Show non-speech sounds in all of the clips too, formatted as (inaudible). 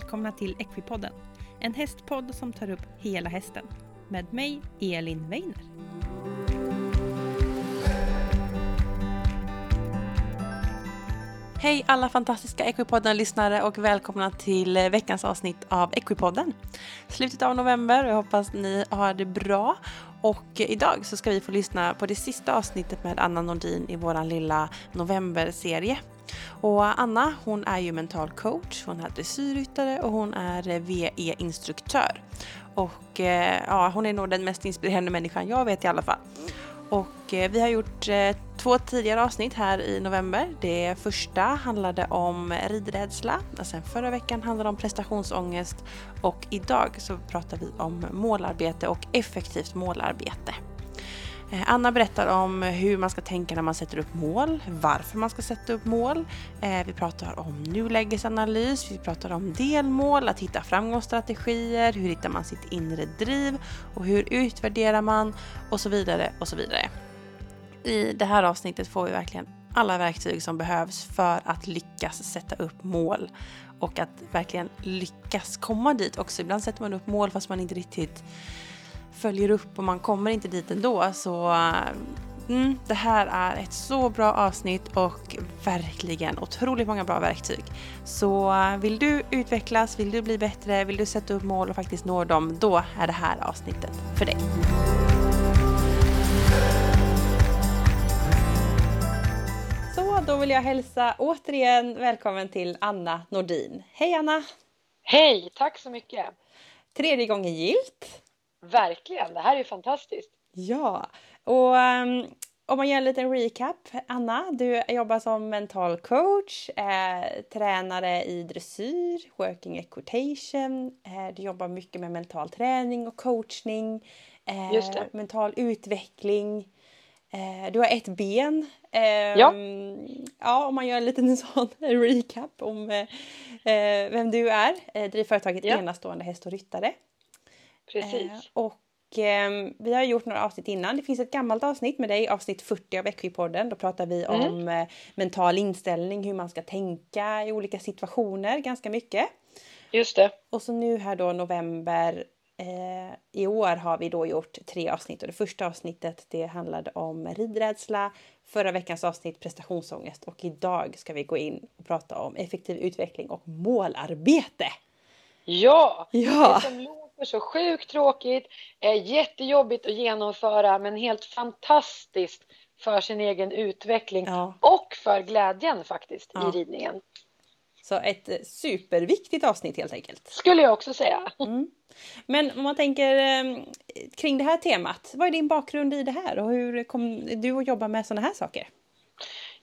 välkomna till Equipodden. En hästpodd som tar upp hela hästen. Med mig, Elin Weiner. Hej alla fantastiska Equipodden-lyssnare och välkomna till eh, veckans avsnitt av Equipodden. Slutet av november och jag hoppas ni har det bra. Och idag så ska vi få lyssna på det sista avsnittet med Anna Nordin i vår lilla novemberserie. Och Anna hon är ju mental coach, hon är dressyrryttare och hon är eh, VE-instruktör. Och eh, ja, hon är nog den mest inspirerande människan jag vet i alla fall. Och eh, vi har gjort två tidigare avsnitt här i november. Det första handlade om ridrädsla, och sen förra veckan handlade det om prestationsångest och idag så pratar vi om målarbete och effektivt målarbete. Eh, Anna berättar om hur man ska tänka när man sätter upp mål, varför man ska sätta upp mål. Eh, vi pratar om nulägesanalys, vi pratar om delmål, att hitta framgångsstrategier, hur hittar man sitt inre driv och hur utvärderar man och så vidare och så vidare. I det här avsnittet får vi verkligen alla verktyg som behövs för att lyckas sätta upp mål och att verkligen lyckas komma dit också. Ibland sätter man upp mål fast man inte riktigt följer upp och man kommer inte dit ändå så mm, det här är ett så bra avsnitt och verkligen otroligt många bra verktyg. Så vill du utvecklas, vill du bli bättre, vill du sätta upp mål och faktiskt nå dem, då är det här avsnittet för dig. Så då vill jag hälsa återigen välkommen till Anna Nordin. Hej Anna! Hej, tack så mycket! Tredje gången gilt. Verkligen, det här är fantastiskt. Ja, och um, om man gör en liten recap. Anna, du jobbar som mental coach, eh, tränare i dressyr, working equitation. Eh, du jobbar mycket med mental träning och coachning, eh, mental utveckling. Eh, du har ett ben. Ehm, ja. ja, om man gör en liten (laughs) sån recap om eh, eh, vem du är. driver företaget ja. Enastående häst och ryttare. Precis. Eh, och eh, vi har gjort några avsnitt innan. Det finns ett gammalt avsnitt med dig, avsnitt 40 av Equipodden. Då pratar vi mm. om eh, mental inställning, hur man ska tänka i olika situationer ganska mycket. Just det. Och så nu här då november eh, i år har vi då gjort tre avsnitt och det första avsnittet det handlade om ridrädsla, förra veckans avsnitt prestationsångest och idag ska vi gå in och prata om effektiv utveckling och målarbete. Ja! ja. Det som låter så sjukt tråkigt, är jättejobbigt att genomföra men helt fantastiskt för sin egen utveckling ja. och för glädjen faktiskt ja. i ridningen. Så ett superviktigt avsnitt helt enkelt. Skulle jag också säga. (laughs) Mm. Men om man tänker eh, kring det här temat, vad är din bakgrund i det här och hur kom du att jobba med sådana här saker?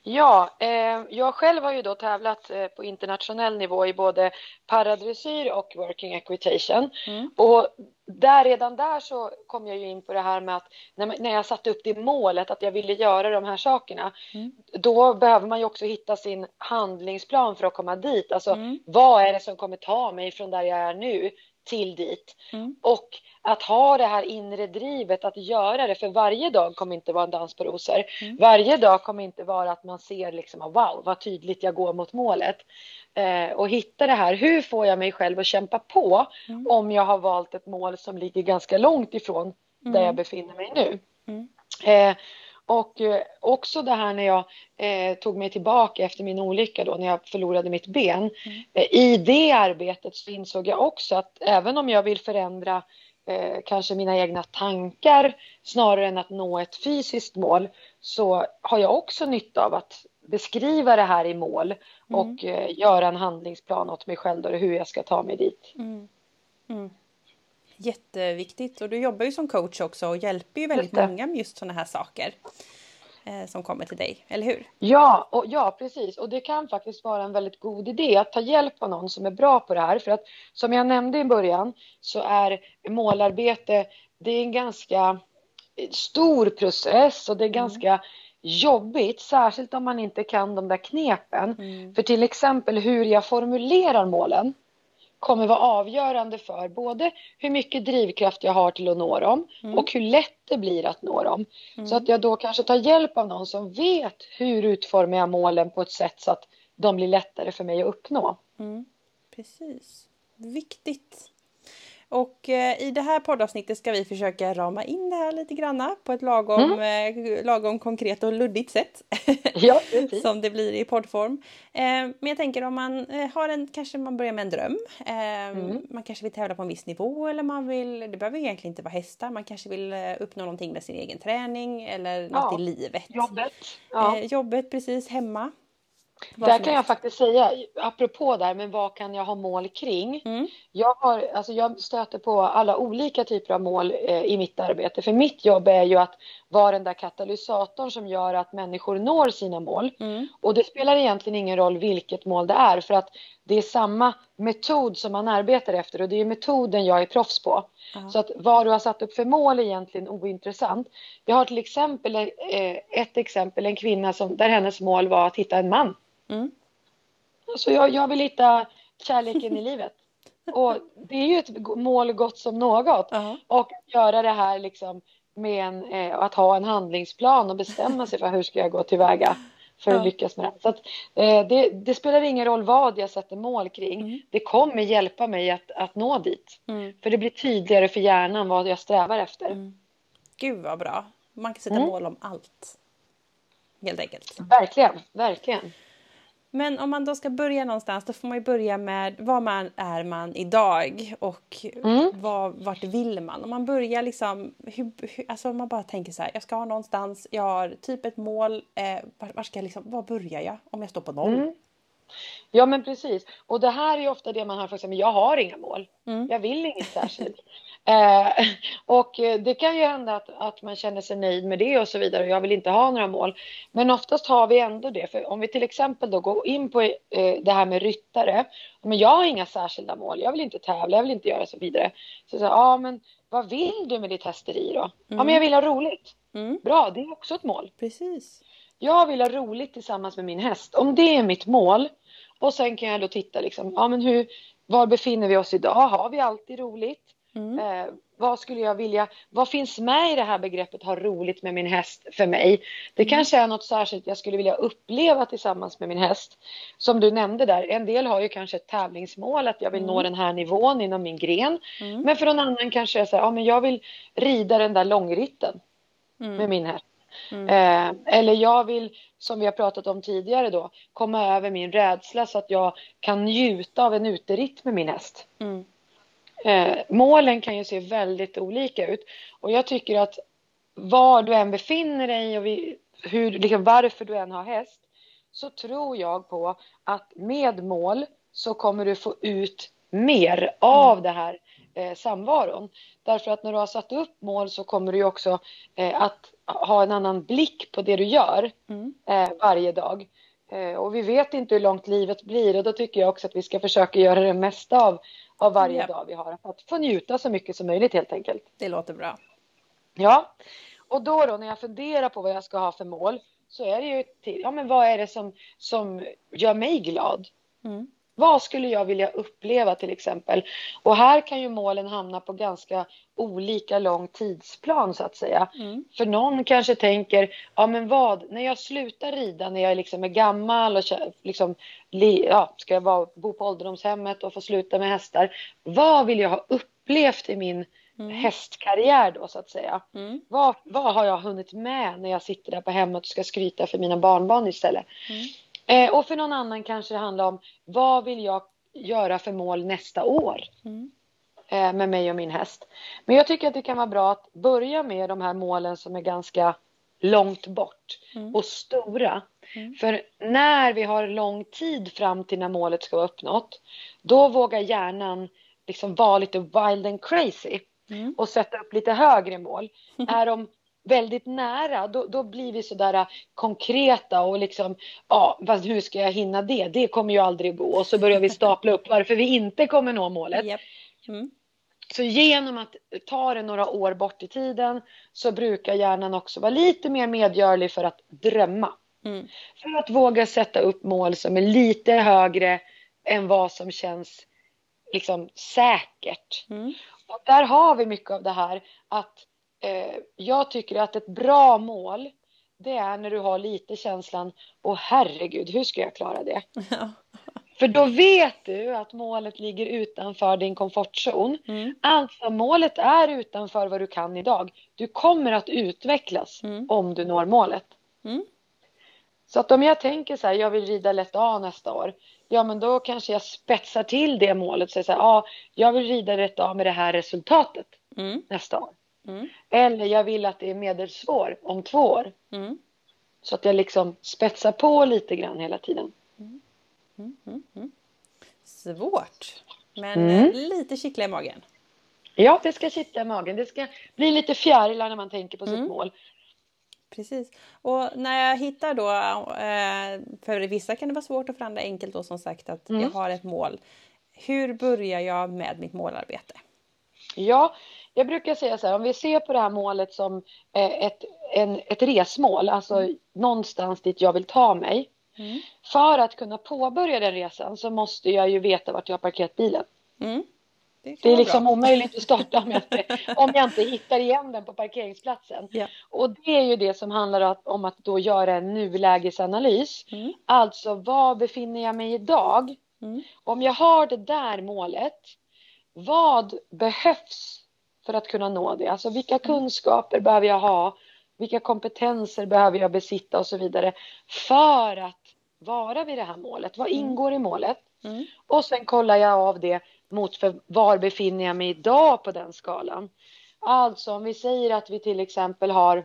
Ja, eh, jag själv har ju då tävlat eh, på internationell nivå i både paradressyr och working equitation. Mm. Och där, redan där så kom jag ju in på det här med att när, när jag satte upp det målet att jag ville göra de här sakerna, mm. då behöver man ju också hitta sin handlingsplan för att komma dit. Alltså, mm. vad är det som kommer ta mig från där jag är nu till dit? Mm. Och att ha det här inre drivet att göra det, för varje dag kommer inte vara en dans på rosor. Mm. Varje dag kommer inte vara att man ser liksom, wow, vad tydligt jag går mot målet. Eh, och hitta det här, hur får jag mig själv att kämpa på mm. om jag har valt ett mål som ligger ganska långt ifrån mm. där jag befinner mig nu. Mm. Eh, och eh, också det här när jag eh, tog mig tillbaka efter min olycka då när jag förlorade mitt ben. Mm. Eh, I det arbetet så insåg jag också att även om jag vill förändra eh, kanske mina egna tankar snarare än att nå ett fysiskt mål så har jag också nytta av att beskriva det här i mål mm. och eh, göra en handlingsplan åt mig själv då, hur jag ska ta mig dit. Mm. Mm. Jätteviktigt och du jobbar ju som coach också och hjälper ju väldigt många med just sådana här saker eh, som kommer till dig, eller hur? Ja, och, ja, precis. Och det kan faktiskt vara en väldigt god idé att ta hjälp av någon som är bra på det här. För att som jag nämnde i början så är målarbete, det är en ganska stor process och det är mm. ganska jobbigt, särskilt om man inte kan de där knepen. Mm. För till exempel hur jag formulerar målen kommer vara avgörande för både hur mycket drivkraft jag har till att nå dem mm. och hur lätt det blir att nå dem. Mm. Så att jag då kanske tar hjälp av någon som vet hur utformar jag målen på ett sätt så att de blir lättare för mig att uppnå. Mm. Precis. Viktigt. Och eh, i det här poddavsnittet ska vi försöka rama in det här lite granna på ett lagom, mm. eh, lagom konkret och luddigt sätt. (laughs) Ja, Som det blir i poddform. Eh, men jag tänker om man har en, kanske man börjar med en dröm. Mm. Man kanske vill tävla på en viss nivå eller man vill, det behöver egentligen inte vara hästar, man kanske vill uppnå någonting med sin egen träning eller något ja. i livet. Jobbet. Ja. jobbet precis, hemma. Där kan jag faktiskt säga, apropå där, men vad kan jag ha mål kring? Mm. Jag, har, alltså jag stöter på alla olika typer av mål eh, i mitt arbete. För mitt jobb är ju att vara den där katalysatorn som gör att människor når sina mål. Mm. Och det spelar egentligen ingen roll vilket mål det är, för att det är samma metod som man arbetar efter och det är metoden jag är proffs på. Uh Så att vad du har satt upp för mål är egentligen ointressant. Jag har till exempel eh, ett exempel, en kvinna som, där hennes mål var att hitta en man. Mm. Så jag, jag vill hitta kärleken i livet. Och det är ju ett mål gott som något. Uh -huh. Och göra det här liksom med en, eh, att ha en handlingsplan och bestämma sig för hur ska jag gå tillväga för att ja. lyckas med det. Så att, eh, det, det, spelar ingen roll vad jag sätter mål kring. Mm. Det kommer hjälpa mig att, att nå dit. Mm. För det blir tydligare för hjärnan vad jag strävar efter. Mm. Gud vad bra. Man kan sätta mm. mål om allt. Helt enkelt. Verkligen, verkligen. Men om man då ska börja någonstans då får man börja med vad man är man idag och mm. vad, vart vill man? Om man börjar liksom, hur, hur, alltså om man bara tänker så här, jag ska ha någonstans, jag har typ ett mål, eh, var, var, ska jag liksom, var börjar jag om jag står på noll? Mm. Ja men precis. Och det här är ju ofta det man hör folk säga, men jag har inga mål. Mm. Jag vill inget särskilt. Eh, (laughs) och det kan ju hända att, att man känner sig nöjd med det och så vidare. Jag vill inte ha några mål. Men oftast har vi ändå det. För om vi till exempel då går in på eh, det här med ryttare. Men jag har inga särskilda mål. Jag vill inte tävla, jag vill inte göra så vidare. Så, ja men vad vill du med ditt hästeri då? Mm. Ja men jag vill ha roligt. Mm. Bra, det är också ett mål. Precis. Jag vill ha roligt tillsammans med min häst. Om det är mitt mål och sen kan jag då titta liksom, ja men hur, var befinner vi oss idag? Har vi alltid roligt? Mm. Eh, vad skulle jag vilja, vad finns med i det här begreppet ha roligt med min häst för mig? Det mm. kanske är något särskilt jag skulle vilja uppleva tillsammans med min häst. Som du nämnde där, en del har ju kanske ett tävlingsmål att jag vill mm. nå den här nivån inom min gren. Mm. Men för någon annan kanske jag säger, ja men jag vill rida den där långritten mm. med min häst. Mm. Eh, eller jag vill, som vi har pratat om tidigare då, komma över min rädsla så att jag kan njuta av en uteritt med min häst. Mm. Eh, målen kan ju se väldigt olika ut och jag tycker att var du än befinner dig och vi, hur, liksom varför du än har häst så tror jag på att med mål så kommer du få ut mer av mm. det här eh, samvaron. Därför att när du har satt upp mål så kommer du också eh, att ha en annan blick på det du gör mm. eh, varje dag. Eh, och vi vet inte hur långt livet blir och då tycker jag också att vi ska försöka göra det mesta av, av varje ja. dag vi har. Att få njuta så mycket som möjligt helt enkelt. Det låter bra. Ja, och då, då när jag funderar på vad jag ska ha för mål så är det ju till, ja men vad är det som, som gör mig glad? Mm. Vad skulle jag vilja uppleva till exempel? Och här kan ju målen hamna på ganska olika lång tidsplan så att säga. Mm. För någon kanske tänker, ja men vad, när jag slutar rida när jag liksom är gammal och liksom, ja, ska jag vara, bo på ålderdomshemmet och få sluta med hästar. Vad vill jag ha upplevt i min mm. hästkarriär då så att säga? Mm. Vad, vad har jag hunnit med när jag sitter där på hemmet och ska skryta för mina barnbarn istället? Mm. Eh, och för någon annan kanske det handlar om vad vill jag göra för mål nästa år mm. eh, med mig och min häst. Men jag tycker att det kan vara bra att börja med de här målen som är ganska långt bort mm. och stora. Mm. För när vi har lång tid fram till när målet ska vara uppnått, då vågar hjärnan liksom vara lite wild and crazy mm. och sätta upp lite högre mål. (laughs) är de väldigt nära, då, då blir vi sådär äh, konkreta och liksom, ja, fast hur ska jag hinna det? Det kommer ju aldrig gå. Och så börjar vi stapla upp varför vi inte kommer nå målet. Yep. Mm. Så genom att ta det några år bort i tiden så brukar hjärnan också vara lite mer medgörlig för att drömma. Mm. För att våga sätta upp mål som är lite högre än vad som känns liksom säkert. Mm. Och där har vi mycket av det här att jag tycker att ett bra mål det är när du har lite känslan, åh herregud, hur ska jag klara det? Ja. För då vet du att målet ligger utanför din komfortzon. Mm. Alltså målet är utanför vad du kan idag. Du kommer att utvecklas mm. om du når målet. Mm. Så att om jag tänker så här, jag vill rida lätt A nästa år. Ja, men då kanske jag spetsar till det målet. Så, så här, ja, jag vill rida lätt A med det här resultatet mm. nästa år. Mm. Eller jag vill att det är medelsvår om två år. Mm. Så att jag liksom spetsar på lite grann hela tiden. Mm. Mm, mm, Svårt, men eh, lite kittla i magen. Ja, det ska kittla i magen. Det ska bli lite fjärilar när man tänker på sitt mål. Precis. Och när jag hittar då, eh, för vissa kan det vara svårt och för andra enkelt då som sagt att jag har ett mål. Hur börjar jag med mitt målarbete? Ja, jag brukar säga så här, om vi ser på det här målet som eh, ett, en, ett resmål, alltså mm. någonstans dit jag vill ta mig. Mm. För att kunna påbörja den resan så måste jag ju veta vart jag har parkerat bilen. Mm. Det, det, är liksom bra. omöjligt att starta om jag, inte, (laughs) om jag inte hittar igen den på parkeringsplatsen. Ja. Och det är ju det som handlar om att då göra en nulägesanalys. Mm. Alltså, var befinner jag mig idag? Mm. Om jag har det där målet, vad behövs för att kunna nå det. Alltså vilka mm. kunskaper behöver jag ha? Vilka kompetenser behöver jag besitta och så vidare för att vara vid det här målet? Vad mm. ingår i målet? Mm. Och sen kollar jag av det mot för var befinner jag mig idag på den skalan. Alltså om vi säger att vi till exempel har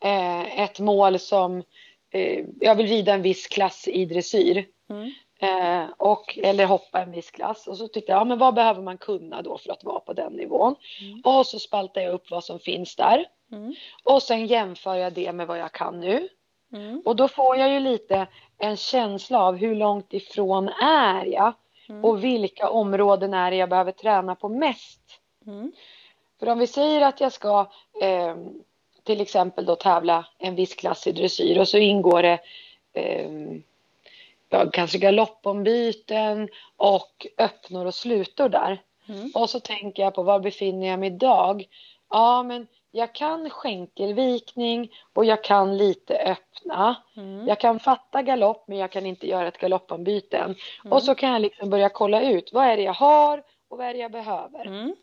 eh, ett mål som eh, jag vill rida en viss klass i dressyr. Mm. Eh, och, eller hoppa en viss klass. Och så tyckte jag, ja men vad behöver man kunna då för att vara på den nivån? Mm. Och så spaltar jag upp vad som finns där. Mm. Och sen jämför jag det med vad jag kan nu. Mm. Och då får jag ju lite en känsla av hur långt ifrån är jag? Mm. Och vilka områden är det jag behöver träna på mest? Mm. För om vi säger att jag ska eh, till exempel då tävla en viss klass i dressyr och så ingår det eh, kanske galoppombyten och öppnor och slutor där. Mm. Och så tänker jag på var befinner jag mig idag? Ja, men jag kan skänkelvikning och jag kan lite öppna. Mm. Jag kan fatta galopp men jag kan inte göra ett galoppombyte. Mm. Och så kan jag liksom börja kolla ut vad är det jag har och vad är det jag behöver. Mm.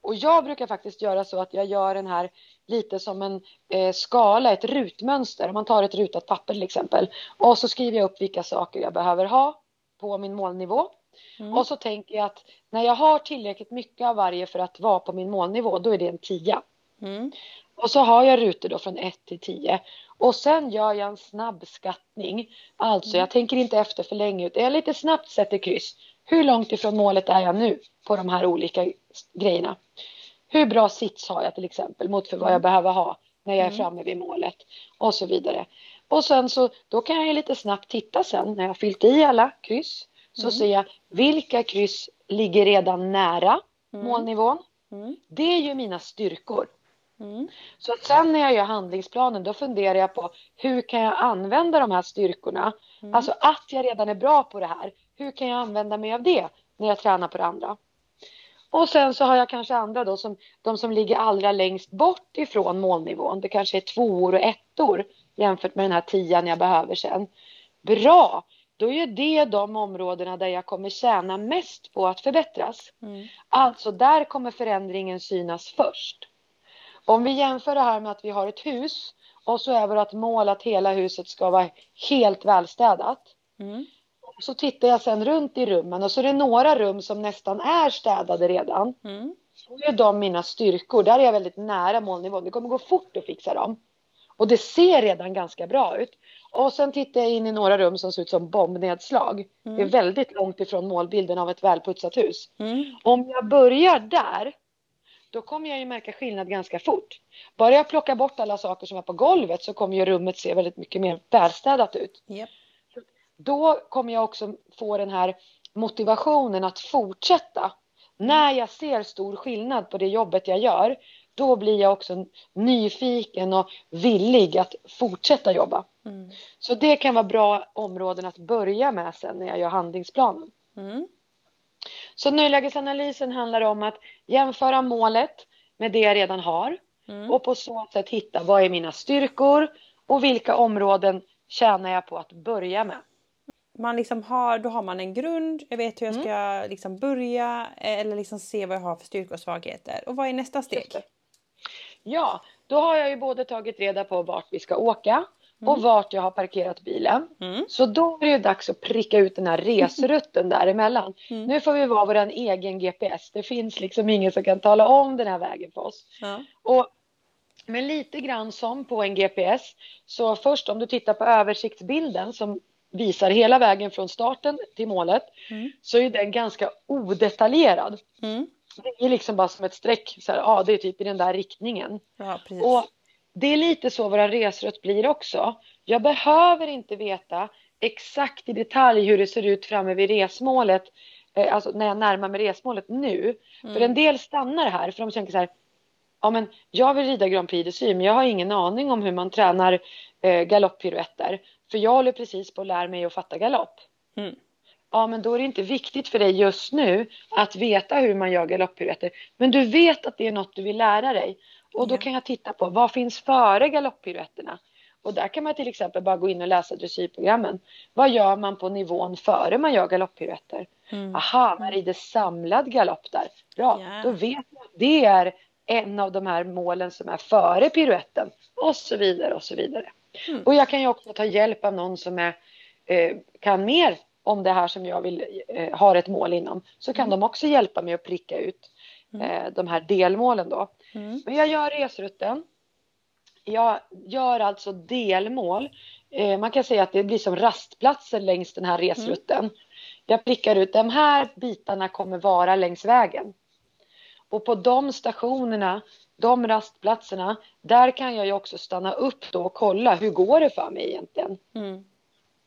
Och jag brukar faktiskt göra så att jag gör den här lite som en eh, skala, ett rutmönster. Om man tar ett rutat papper till exempel. Och så skriver jag upp vilka saker jag behöver ha på min målnivå. Mm. Och så tänker jag att när jag har tillräckligt mycket av varje för att vara på min målnivå, då är det en tia. Mm. Och så har jag rutor då från 1 till 10. Och sen gör jag en snabb skattning. Alltså, mm. jag tänker inte efter för länge, utan jag lite snabbt sätter kryss. Hur långt ifrån målet är jag nu på de här olika grejerna? Hur bra sits har jag till exempel mot för vad jag mm. behöver ha när jag är mm. framme vid målet och så vidare. Och sen så då kan jag lite snabbt titta sen när jag fyllt i alla kryss så mm. ser jag vilka kryss ligger redan nära mm. målnivån. Mm. Det är ju mina styrkor. Mm. Så att sen när jag gör handlingsplanen då funderar jag på hur kan jag använda de här styrkorna? Mm. Alltså att jag redan är bra på det här. Hur kan jag använda mig av det när jag tränar på det andra? Och sen så har jag kanske andra då som de som ligger allra längst bort ifrån målnivån. Det kanske är tvåor och ettor jämfört med den här tian jag behöver sen. Bra! Då är det de områdena där jag kommer tjäna mest på att förbättras. Mm. Alltså där kommer förändringen synas först. Om vi jämför det här med att vi har ett hus och så är vårt mål att hela huset ska vara helt välstädat. Mm. Så tittar jag sen runt i rummen och så är det några rum som nästan är städade redan. Mm. Så är de mina styrkor. Där är jag väldigt nära målnivån. Det kommer gå fort att fixa dem. Och det ser redan ganska bra ut. Och sen tittar jag in i några rum som ser ut som bombnedslag. Mm. Det är mm. väldigt långt ifrån målbilden av ett välputsat hus. Mm. Om jag börjar där, då kommer jag ju märka skillnad ganska fort. Bara jag plockar bort alla saker som är på golvet så kommer ju rummet se väldigt mycket mer välstädat ut. Yep då kommer jag också få den här motivationen att fortsätta. När jag ser stor skillnad på det jobbet jag gör, då blir jag också nyfiken och villig att fortsätta jobba. Mm. Så det kan vara bra områden att börja med sen när jag gör handlingsplanen. Mm. Så nulägesanalysen handlar om att jämföra målet med det jag redan har mm. och på så sätt hitta vad är mina styrkor och vilka områden tjänar jag på att börja med. Man liksom har, då har man en grund, jag vet hur jag ska mm. liksom börja eller liksom se vad jag har för styrkor och svagheter. Och vad är nästa steg? Ja, då har jag ju både tagit reda på vart vi ska åka mm. och vart jag har parkerat bilen. Mm. Så då är det dags att pricka ut den här resrutten däremellan. (laughs) Mm. Nu får vi vara vår egen GPS. Det finns liksom ingen som kan tala om den här vägen för oss. Ja. Och men lite grann som på en GPS. Så först om du tittar på översiktsbilden som visar hela vägen från starten till målet mm. så är den ganska odetaljerad. Mm. Det är liksom bara som ett streck, så här, ja det är typ i den där riktningen. Ja, och det är lite så våra resrutt blir också. Jag behöver inte veta exakt i detalj hur det ser ut framme vid resmålet, eh, alltså när jag närmar mig resmålet nu. Mm. För en del stannar här för de tänker så här, ja men jag vill rida Grand Prix de Sy men jag har ingen aning om hur man tränar eh, galopppiruetter. För jag håller precis på att lära mig att fatta galopp. Mm. Ja, men då är det inte viktigt för dig just nu att veta hur man gör galopppiruetter. Men du vet att det är något du vill lära dig. Och då ja. kan jag titta på vad finns före galopppiruetterna? Och där kan man till exempel bara gå in och läsa dressyrprogrammen. Vad gör man på nivån före man gör galopppiruetter? Mm. Aha, man rider samlad galopp där. Bra, yeah. då vet man att det är en av de här målen som är före piruetten. Och så vidare och så vidare. Mm. Och jag kan ju också ta hjälp av någon som är, eh, kan mer om det här som jag vill eh, har ett mål inom. Så kan mm. de också hjälpa mig att pricka ut mm. eh, de här delmålen då. Mm. Men jag gör resrutten. Jag gör alltså delmål. Eh, man kan säga att det blir som rastplatser längs den här resrutten. Mm. Jag prickar ut de här bitarna kommer vara längs vägen. Och på de stationerna de rastplatserna, där kan jag ju också stanna upp då och kolla hur går det för mig egentligen? Mm.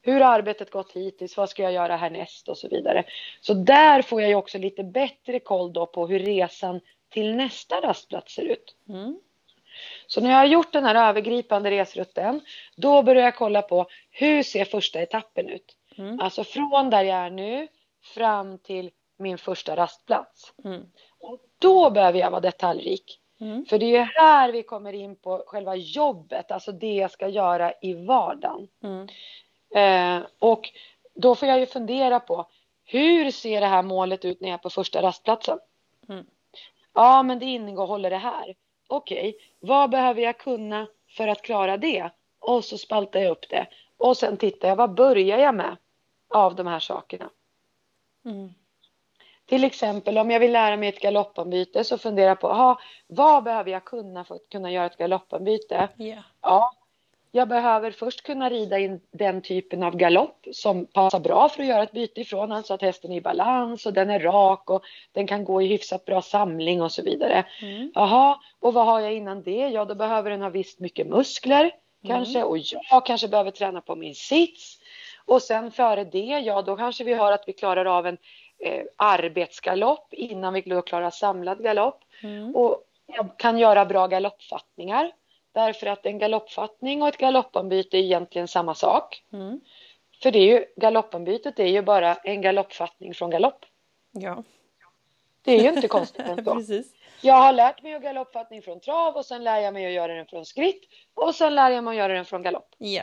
Hur har arbetet gått hittills? Vad ska jag göra härnäst och så vidare. Så där får jag ju också lite bättre koll då på hur resan till nästa rastplats ser ut. Mm. Så när jag har gjort den här övergripande resrutten, då börjar jag kolla på hur ser första etappen ut? Mm. Alltså från där jag är nu fram till min första rastplats. Mm. Och då behöver jag vara detaljrik. Mm. För det är ju här vi kommer in på själva jobbet, alltså det jag ska göra i vardagen. Mm. Eh, och då får jag ju fundera på hur ser det här målet ut när jag är på första rastplatsen? Mm. Ja, men det innehåller det här. Okej, okay. vad behöver jag kunna för att klara det? Och så spaltar jag upp det. Och sen tittar jag, vad börjar jag med av de här sakerna? Till exempel om jag vill lära mig ett galoppombyte så funderar jag på aha, vad behöver jag kunna för att kunna göra ett galoppombyte? Yeah. Ja, jag behöver först kunna rida in den typen av galopp som passar bra för att göra ett byte ifrån, alltså att hästen är i balans och den är rak och den kan gå i hyfsat bra samling och så vidare. Mm. Och vad har jag innan det? Ja, då behöver den ha visst mycket muskler mm. kanske och jag kanske behöver träna på min sits. Och sen före det, ja då kanske vi har att vi klarar av en eh, arbetsgalopp innan vi klarar samlad galopp. Mm. Och jag kan göra bra galoppfattningar. Därför att en galoppfattning och ett galoppombyte är egentligen samma sak. Mm. För det är ju, galoppombytet är ju bara en galoppfattning från galopp. Ja. Det är ju inte konstigt (laughs) än så. Precis. Jag har lärt mig att galoppfattning från trav och sen lär jag mig att göra den från skritt och sen lär jag mig att göra den från galopp. Ja.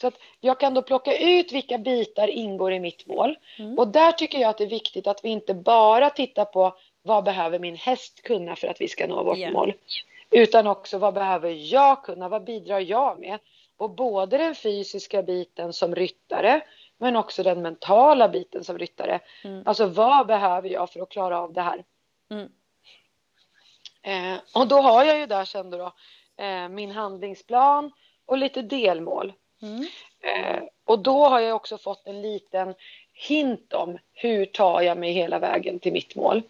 Så att jag kan då plocka ut vilka bitar ingår i mitt mål. Mm. Och där tycker jag att det är viktigt att vi inte bara tittar på vad behöver min häst kunna för att vi ska nå vårt yeah. mål. Utan också vad behöver jag kunna, vad bidrar jag med? Och både den fysiska biten som ryttare men också den mentala biten som ryttare. Mm. Alltså vad behöver jag för att klara av det här? Mm. Eh, och då har jag ju där sen då eh, min handlingsplan och lite delmål. Mm. Eh, och då har jag också fått en liten hint om hur tar jag mig hela vägen till mitt mål.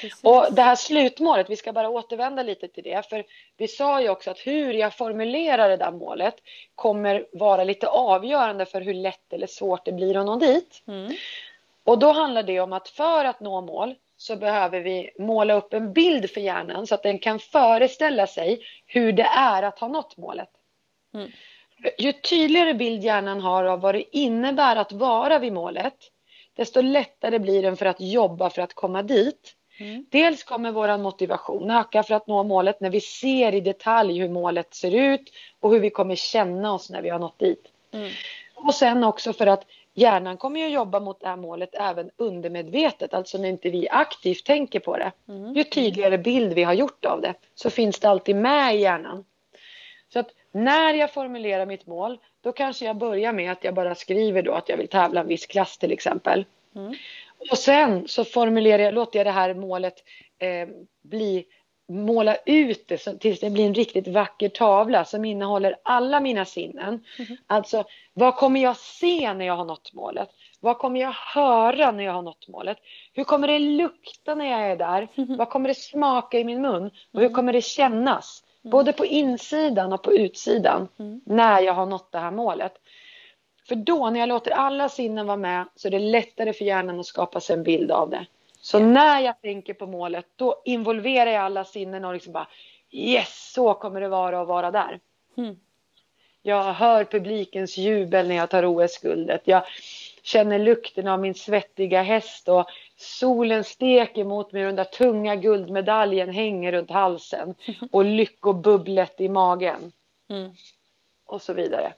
Precis. Och det här slutmålet, vi ska bara återvända lite till det, för vi sa ju också att hur jag formulerar det där målet kommer vara lite avgörande för hur lätt eller svårt det blir att nå dit. Mm. Och då handlar det om att för att nå mål så behöver vi måla upp en bild för hjärnan så att den kan föreställa sig hur det är att ha nått målet. Mm. Ju tydligare bild hjärnan har av vad det innebär att vara vid målet, desto lättare blir den för att jobba för att komma dit. Mm. Dels kommer vår motivation öka för att nå målet när vi ser i detalj hur målet ser ut och hur vi kommer känna oss när vi har nått dit. Mm. Och sen också för att hjärnan kommer ju jobba mot det här målet även undermedvetet, alltså när inte vi aktivt tänker på det. Mm. Ju tydligare bild vi har gjort av det så finns det alltid med i hjärnan. Så att när jag formulerar mitt mål, då kanske jag börjar med att jag bara skriver då att jag vill tävla en viss klass till exempel. Mm. Och sen så formulerar jag, låter jag det här målet eh, bli måla ut det så, tills det blir en riktigt vacker tavla som innehåller alla mina sinnen. Mm. Alltså, vad kommer jag se när jag har nått målet? Vad kommer jag höra när jag har nått målet? Hur kommer det lukta när jag är där? Mm. Vad kommer det smaka i min mun? Och hur kommer det kännas? Mm. Både på insidan och på utsidan mm. när jag har nått det här målet. För då, när jag låter alla sinnen vara med, så är det lättare för hjärnan att skapa sig en bild av det. Så yeah. när jag tänker på målet, då involverar jag alla sinnen och liksom bara Yes, så kommer det vara att vara där. Mm. Jag hör publikens jubel när jag tar OS-guldet. Jag känner lukten av min svettiga häst och solen steker mot mig och den där tunga guldmedaljen hänger runt halsen (laughs) och lyckobubblet i magen. Mm. Och så vidare.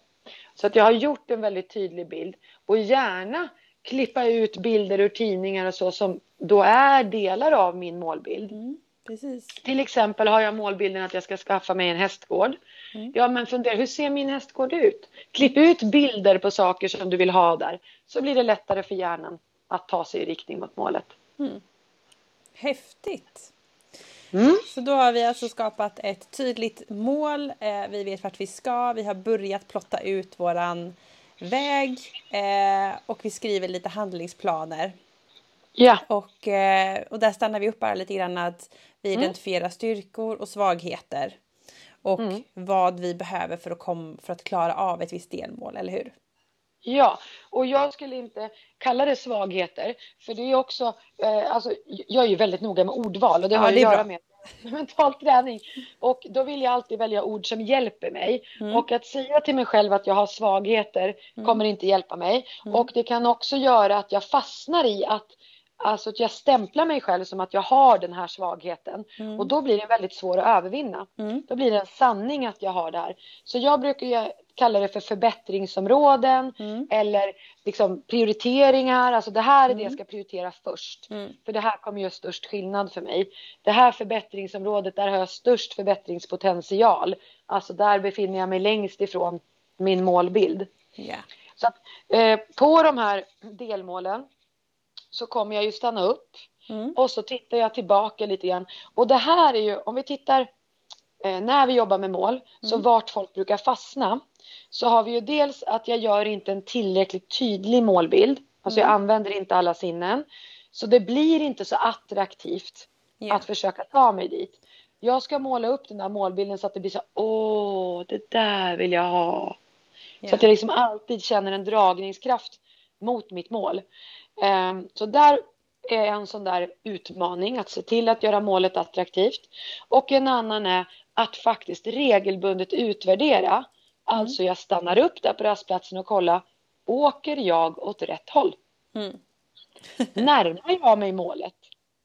Så att jag har gjort en väldigt tydlig bild och gärna klippa ut bilder ur tidningar och så som då är delar av min målbild. Mm, Till exempel har jag målbilden att jag ska skaffa mig en hästgård. Mm. Ja, men fundera, hur ser min hästgård ut? Klipp ut bilder på saker som du vill ha där, så blir det lättare för hjärnan att ta sig i riktning mot målet. Mm. Häftigt! Mm. Så då har vi alltså skapat ett tydligt mål. Eh, vi vet vart vi ska. Vi har börjat plotta ut våran väg eh, och vi skriver lite handlingsplaner. Ja. Och, eh, och där stannar vi upp bara lite grann att vi mm. identifierar styrkor och svagheter. Och mm. vad vi behöver för att, kom, för att klara av ett visst delmål, eller hur? Ja, och jag skulle inte kalla det svagheter, för det är också, eh, alltså, jag är ju väldigt noga med ordval och det ja, har det att göra med (laughs) mental träning. Och då vill jag alltid välja ord som hjälper mig. Mm. Och att säga till mig själv att jag har svagheter mm. kommer inte hjälpa mig. Mm. Och det kan också göra att jag fastnar i att Alltså att jag stämplar mig själv som att jag har den här svagheten. Mm. Och då blir det väldigt svår att övervinna. Mm. Då blir det en sanning att jag har det här. Så jag brukar kalla det för förbättringsområden mm. eller liksom prioriteringar. Alltså det här är det jag ska prioritera först. Mm. För det här kommer göra störst skillnad för mig. Det här förbättringsområdet, där har jag störst förbättringspotential. Alltså där befinner jag mig längst ifrån min målbild. Yeah. Så att, eh, på de här delmålen så kommer jag ju stanna upp mm. och så tittar jag tillbaka lite grann. Och det här är ju, om vi tittar eh, när vi jobbar med mål, mm. så vart folk brukar fastna, så har vi ju dels att jag gör inte en tillräckligt tydlig målbild. Alltså mm. jag använder inte alla sinnen. Så det blir inte så attraktivt yeah. att försöka ta mig dit. Jag ska måla upp den där målbilden så att det blir så åh, det där vill jag ha. Yeah. Så att jag liksom alltid känner en dragningskraft mot mitt mål. Ehm, så där är en sån där utmaning att se till att göra målet attraktivt. Och en annan är att faktiskt regelbundet utvärdera. Mm. Alltså jag stannar upp där på rastplatsen och kollar. Åker jag åt rätt håll? Mm. (laughs) Närmar jag mig målet?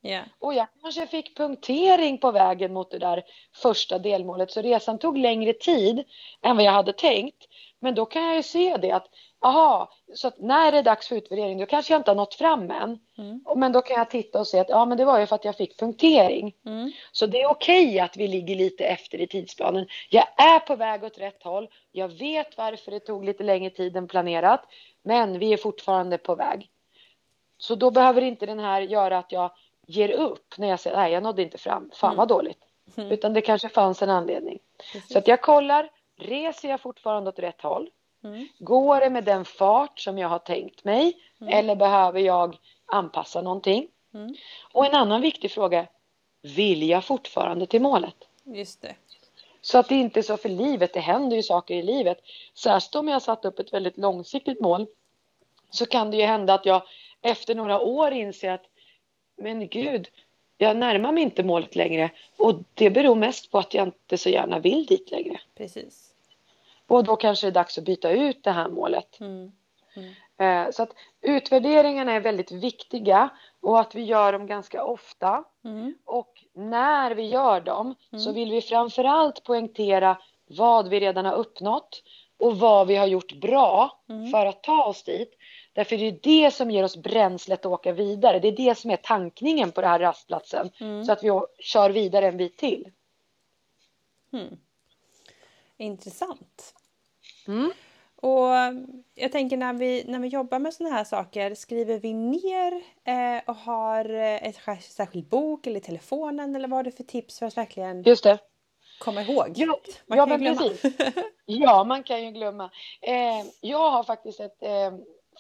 Yeah. Och jag kanske fick punktering på vägen mot det där första delmålet så resan tog längre tid än vad jag hade tänkt. Men då kan jag ju se det att aha, så att när det är dags för utvärdering då kanske jag inte har nått fram än. Mm. Men då kan jag titta och se att ja men det var ju för att jag fick punktering. Mm. Så det är okej okay att vi ligger lite efter i tidsplanen. Jag är på väg åt rätt håll. Jag vet varför det tog lite längre tid än planerat. Men vi är fortfarande på väg. Så då behöver inte den här göra att jag ger upp när jag säger nej jag nådde inte fram. Fan mm. vad dåligt. Mm. Utan det kanske fanns en anledning. Precis. Så att jag kollar, reser jag fortfarande åt rätt håll? Mm. Går det med den fart som jag har tänkt mig mm. eller behöver jag anpassa någonting? Mm. Och en annan viktig fråga, vill jag fortfarande till målet? Just det. Så att det inte är så för livet, det händer ju saker i livet. Särskilt om jag har satt upp ett väldigt långsiktigt mål så kan det ju hända att jag efter några år inser att men gud, jag närmar mig inte målet längre och det beror mest på att jag inte så gärna vill dit längre. Precis. Och då kanske det är dags att byta ut det här målet. Mm. Mm. Eh, så att utvärderingarna är väldigt viktiga och att vi gör dem ganska ofta. Mm. Och när vi gör dem så mm. vill vi framförallt poängtera vad vi redan har uppnått och vad vi har gjort bra mm. för att ta oss dit. Därför är det det som ger oss bränslet att åka vidare. Det är det som är tankningen på den här rastplatsen. Mm. Så att vi kör vidare en bit till. Mm. Intressant. Mm. Och jag tänker när vi, när vi jobbar med sådana här saker, skriver vi ner eh, och har ett särskild bok eller telefonen eller vad har du för tips för att verkligen Just det. komma ihåg? Ja, man ja, kan ju glömma. Precis. (laughs) ja, man kan ju glömma. Eh, jag har faktiskt ett eh,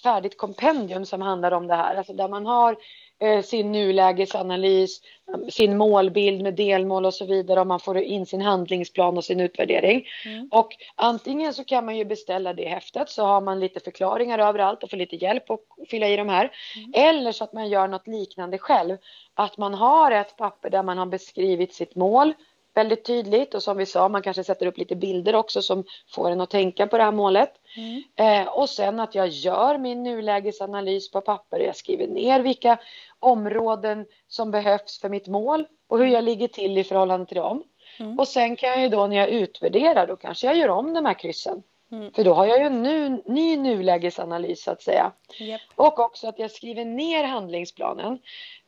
färdigt kompendium som handlar om det här, alltså där man har Eh, sin nulägesanalys, sin målbild med delmål och så vidare om man får in sin handlingsplan och sin utvärdering. Mm. Och antingen så kan man ju beställa det häftet så har man lite förklaringar överallt och får lite hjälp att fylla i de här. Mm. Eller så att man gör något liknande själv. Att man har ett papper där man har beskrivit sitt mål, väldigt tydligt och som vi sa, man kanske sätter upp lite bilder också som får en att tänka på det här målet. Mm. Eh, och sen att jag gör min nulägesanalys på papper. Jag skriver ner vilka områden som behövs för mitt mål och hur jag ligger till i förhållande till dem. Mm. Och sen kan jag ju då när jag utvärderar, då kanske jag gör om de här kryssen. Mm. För då har jag ju en nu, ny nulägesanalys så att säga. Yep. Och också att jag skriver ner handlingsplanen.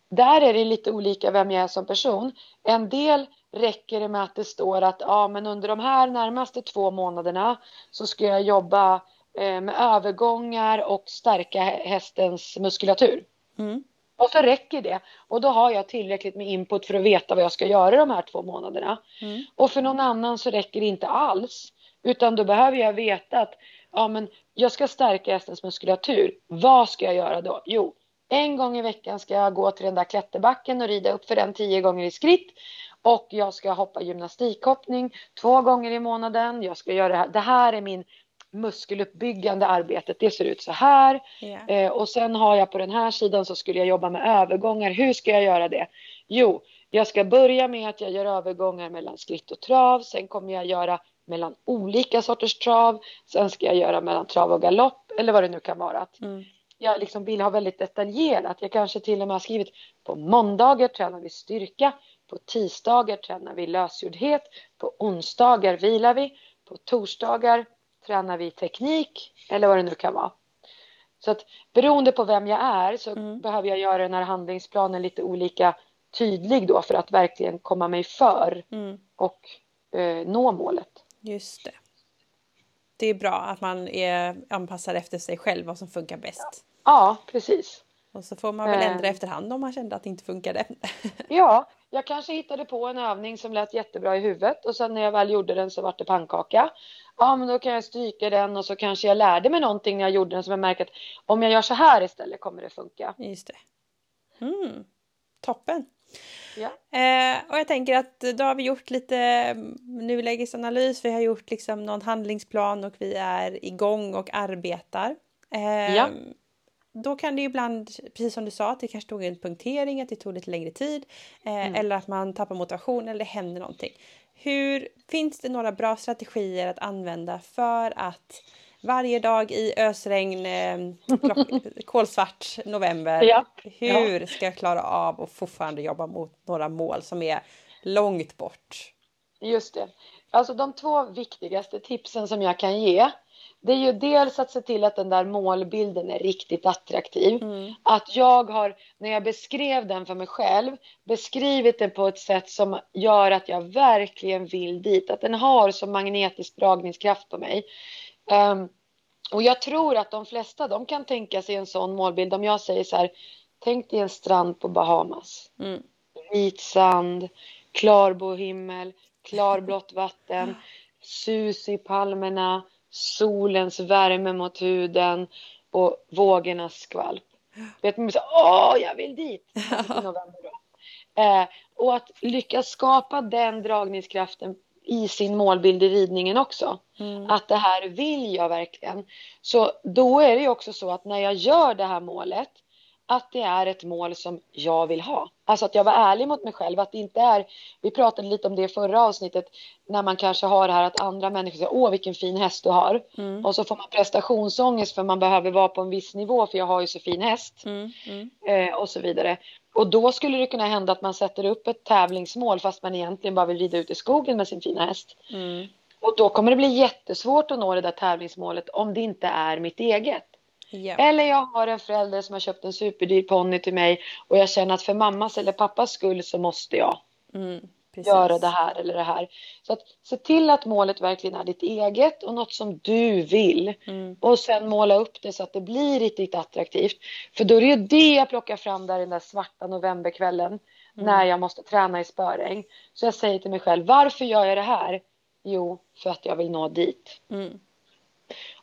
Där är det lite olika vem jag är som person. En del räcker det med att det står att ja, men under de här närmaste två månaderna så ska jag jobba eh, med övergångar och stärka hästens muskulatur. Mm. Och så räcker det. Och då har jag tillräckligt med input för att veta vad jag ska göra de här två månaderna. Mm. Och för någon annan så räcker det inte alls. Utan då behöver jag veta att ja, men jag ska stärka hästens muskulatur. Vad ska jag göra då? Jo, en gång i veckan ska jag gå till den där klätterbacken och rida upp för den tio gånger i skritt. Och jag ska hoppa gymnastikhoppning två gånger i månaden. Jag ska göra det här. Det här är min muskeluppbyggande arbetet. Det ser ut så här. Yeah. Eh, och sen har jag på den här sidan så skulle jag jobba med övergångar. Hur ska jag göra det? Jo, jag ska börja med att jag gör övergångar mellan skritt och trav. Sen kommer jag göra mellan olika sorters trav. Sen ska jag göra mellan trav och galopp eller vad det nu kan vara. Mm. Jag liksom vill ha väldigt detaljerat. Jag kanske till och med har skrivit på måndagar tränar vi styrka. På tisdagar tränar vi lösgjordhet. På onsdagar vilar vi. På torsdagar tränar vi teknik eller vad det nu kan vara. Så att beroende på vem jag är så mm. behöver jag göra den här handlingsplanen lite olika tydlig då för att verkligen komma mig för mm. och eh, nå målet. Just det. Det är bra att man är anpassad efter sig själv vad som funkar bäst. Ja, precis. Och så får man väl ändra eh. efterhand om man kände att det inte funkade. (laughs) ja, jag kanske hittade på en övning som lät jättebra i huvudet och sen när jag väl gjorde den så vart det pannkaka. Ja, men då kan jag stryka den och så kanske jag lärde mig någonting när jag gjorde den som jag märker att om jag gör så här istället kommer det funka. Just det. Mm. Toppen. Ja. Eh, och jag tänker att då har vi gjort lite nulägesanalys, vi har gjort liksom någon handlingsplan och vi är igång och arbetar. Eh, ja då kan det ibland, precis som du sa, att det kanske tog en punktering, att det tog lite längre tid eh, mm. eller att man tappar motivation eller det händer någonting. Hur, finns det några bra strategier att använda för att varje dag i ösregn, eh, (laughs) kolsvart november, ja. hur ja. ska jag klara av att fortfarande jobba mot några mål som är långt bort? Just det. Alltså de två viktigaste tipsen som jag kan ge det är ju dels att se till att den där målbilden är riktigt attraktiv. Mm. Att jag har, när jag beskrev den för mig själv, beskrivit den på ett sätt som gör att jag verkligen vill dit. Att den har så magnetisk dragningskraft på mig. Um, och jag tror att de flesta, de kan tänka sig en sån målbild. Om jag säger så här, tänk dig en strand på Bahamas. Mm. Vit sand, klarblå himmel, klarblått vatten, sus i palmerna solens värme mot huden och vågornas skvalp. Vet man så, åh, jag vill dit! (laughs) I november då. Eh, och att lyckas skapa den dragningskraften i sin målbild i ridningen också. Mm. Att det här vill jag verkligen. Så då är det ju också så att när jag gör det här målet att det är ett mål som jag vill ha. Alltså att jag var ärlig mot mig själv. Att det inte är, vi pratade lite om det i förra avsnittet, när man kanske har det här att andra människor säger åh vilken fin häst du har. Mm. Och så får man prestationsångest för man behöver vara på en viss nivå för jag har ju så fin häst. Mm. Mm. Eh, och så vidare. Och då skulle det kunna hända att man sätter upp ett tävlingsmål fast man egentligen bara vill rida ut i skogen med sin fina häst. Mm. Och då kommer det bli jättesvårt att nå det där tävlingsmålet om det inte är mitt eget. Yeah. Eller jag har en förälder som har köpt en superdyr ponny till mig och jag känner att för mammas eller pappas skull så måste jag. Mm. Göra det här eller det här. Så att se till att målet verkligen är ditt eget och något som du vill. Mm. Och sen måla upp det så att det blir riktigt attraktivt. För då är det ju det jag plockar fram där den där svarta novemberkvällen mm. när jag måste träna i spöräng. Så jag säger till mig själv, varför gör jag det här? Jo, för att jag vill nå dit. Mm.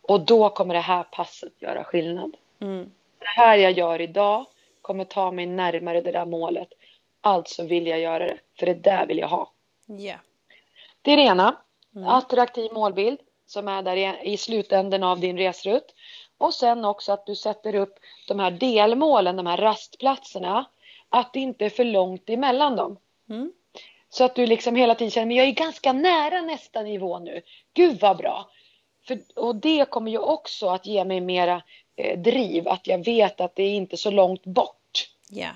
Och då kommer det här passet göra skillnad. Mm. Det här jag gör idag kommer ta mig närmare det där målet. Alltså vill jag göra det, för det där vill jag ha. Yeah. Det är det ena. Mm. Attraktiv målbild som är där i slutänden av din resrutt. Och sen också att du sätter upp de här delmålen, de här rastplatserna. Att det inte är för långt emellan dem. Mm. Så att du liksom hela tiden känner, men jag är ganska nära nästa nivå nu. Gud vad bra. För, och det kommer ju också att ge mig mera eh, driv, att jag vet att det är inte så långt bort. Yeah.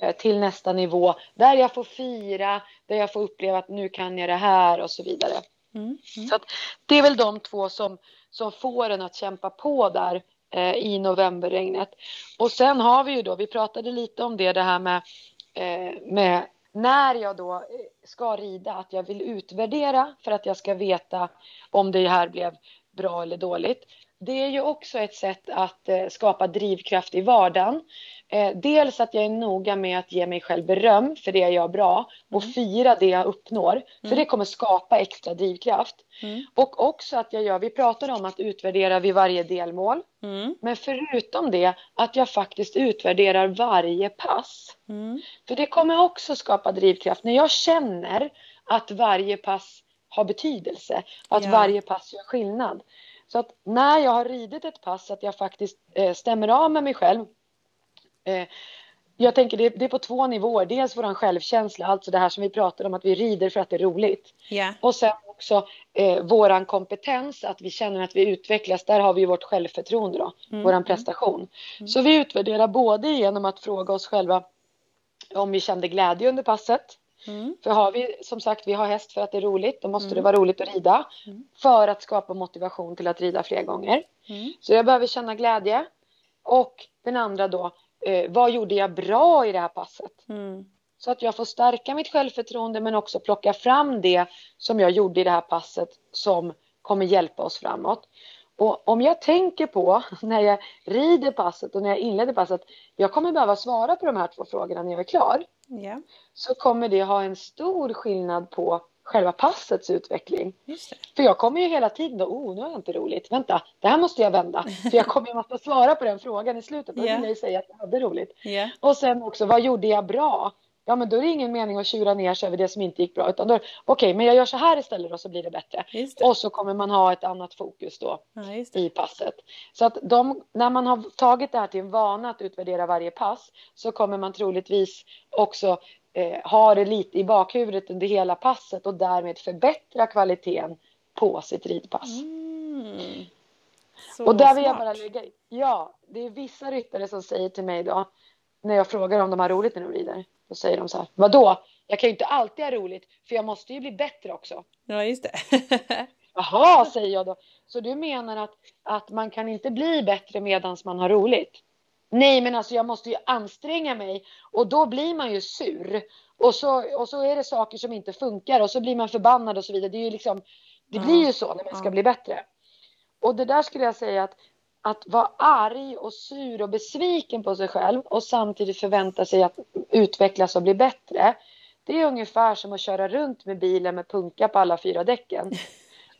Eh, till nästa nivå där jag får fira, där jag får uppleva att nu kan jag det här och så vidare. Mm, mm. Så det är väl de två som, som får en att kämpa på där eh, i novemberregnet. Och sen har vi ju då, vi pratade lite om det, det här med, eh, med när jag då eh, ska rida, att jag vill utvärdera för att jag ska veta om det här blev bra eller dåligt. Det är ju också ett sätt att eh, skapa drivkraft i vardagen. Eh, dels att jag är noga med att ge mig själv beröm för det jag gör bra och mm. fira det jag uppnår. Mm. För det kommer skapa extra drivkraft. Mm. Och också att jag gör, vi pratade om att utvärdera vid varje delmål. Mm. Men förutom det att jag faktiskt utvärderar varje pass. Mm. För det kommer också skapa drivkraft. När jag känner att varje pass har betydelse, att ja. varje pass gör skillnad. Så att när jag har ridit ett pass, att jag faktiskt eh, stämmer av med mig själv Eh, jag tänker det, det är på två nivåer. Dels vår självkänsla, alltså det här som vi pratar om att vi rider för att det är roligt. Yeah. Och sen också eh, våran kompetens, att vi känner att vi utvecklas. Där har vi vårt självförtroende då, mm. våran prestation. Mm. Så vi utvärderar både genom att fråga oss själva om vi kände glädje under passet. Mm. För har vi som sagt, vi har häst för att det är roligt, då måste det mm. vara roligt att rida. Mm. För att skapa motivation till att rida fler gånger. Mm. Så jag behöver känna glädje. Och den andra då, eh, vad gjorde jag bra i det här passet? Mm. Så att jag får stärka mitt självförtroende men också plocka fram det som jag gjorde i det här passet som kommer hjälpa oss framåt. Och om jag tänker på (laughs) när jag rider passet och när jag inleder passet, jag kommer behöva svara på de här två frågorna när jag är klar. Yeah. Så kommer det ha en stor skillnad på själva passets utveckling. För jag kommer ju hela tiden då, oh nu har jag inte roligt, vänta, det här måste jag vända. (laughs) För jag kommer ju måste svara på den frågan i slutet, då yeah. vill jag säga att jag hade roligt. Yeah. Och sen också, vad gjorde jag bra? Ja men då är det ingen mening att tjura ner sig över det som inte gick bra utan då, okej okay, men jag gör så här istället och så blir det bättre. Det. Och så kommer man ha ett annat fokus då ja, i passet. Så att de, när man har tagit det här till en vana att utvärdera varje pass så kommer man troligtvis också eh, ha det lite i bakhuvudet under hela passet och därmed förbättra kvaliteten på sitt ridpass. Mm. och där vill jag bara lägga Ja, det är vissa ryttare som säger till mig då när jag frågar om de har roligt när de rider. Då säger de så här, vadå? Jag kan ju inte alltid ha roligt för jag måste ju bli bättre också. Ja, just det. (laughs) Jaha, säger jag då. Så du menar att, att man kan inte bli bättre medan man har roligt? Nej, men alltså jag måste ju anstränga mig och då blir man ju sur. Och så, och så är det saker som inte funkar och så blir man förbannad och så vidare. Det, är ju liksom, det blir ju så när man ska bli bättre. Och det där skulle jag säga att, att vara arg och sur och besviken på sig själv och samtidigt förvänta sig att utvecklas och bli bättre. Det är ungefär som att köra runt med bilen med punka på alla fyra däcken. (laughs)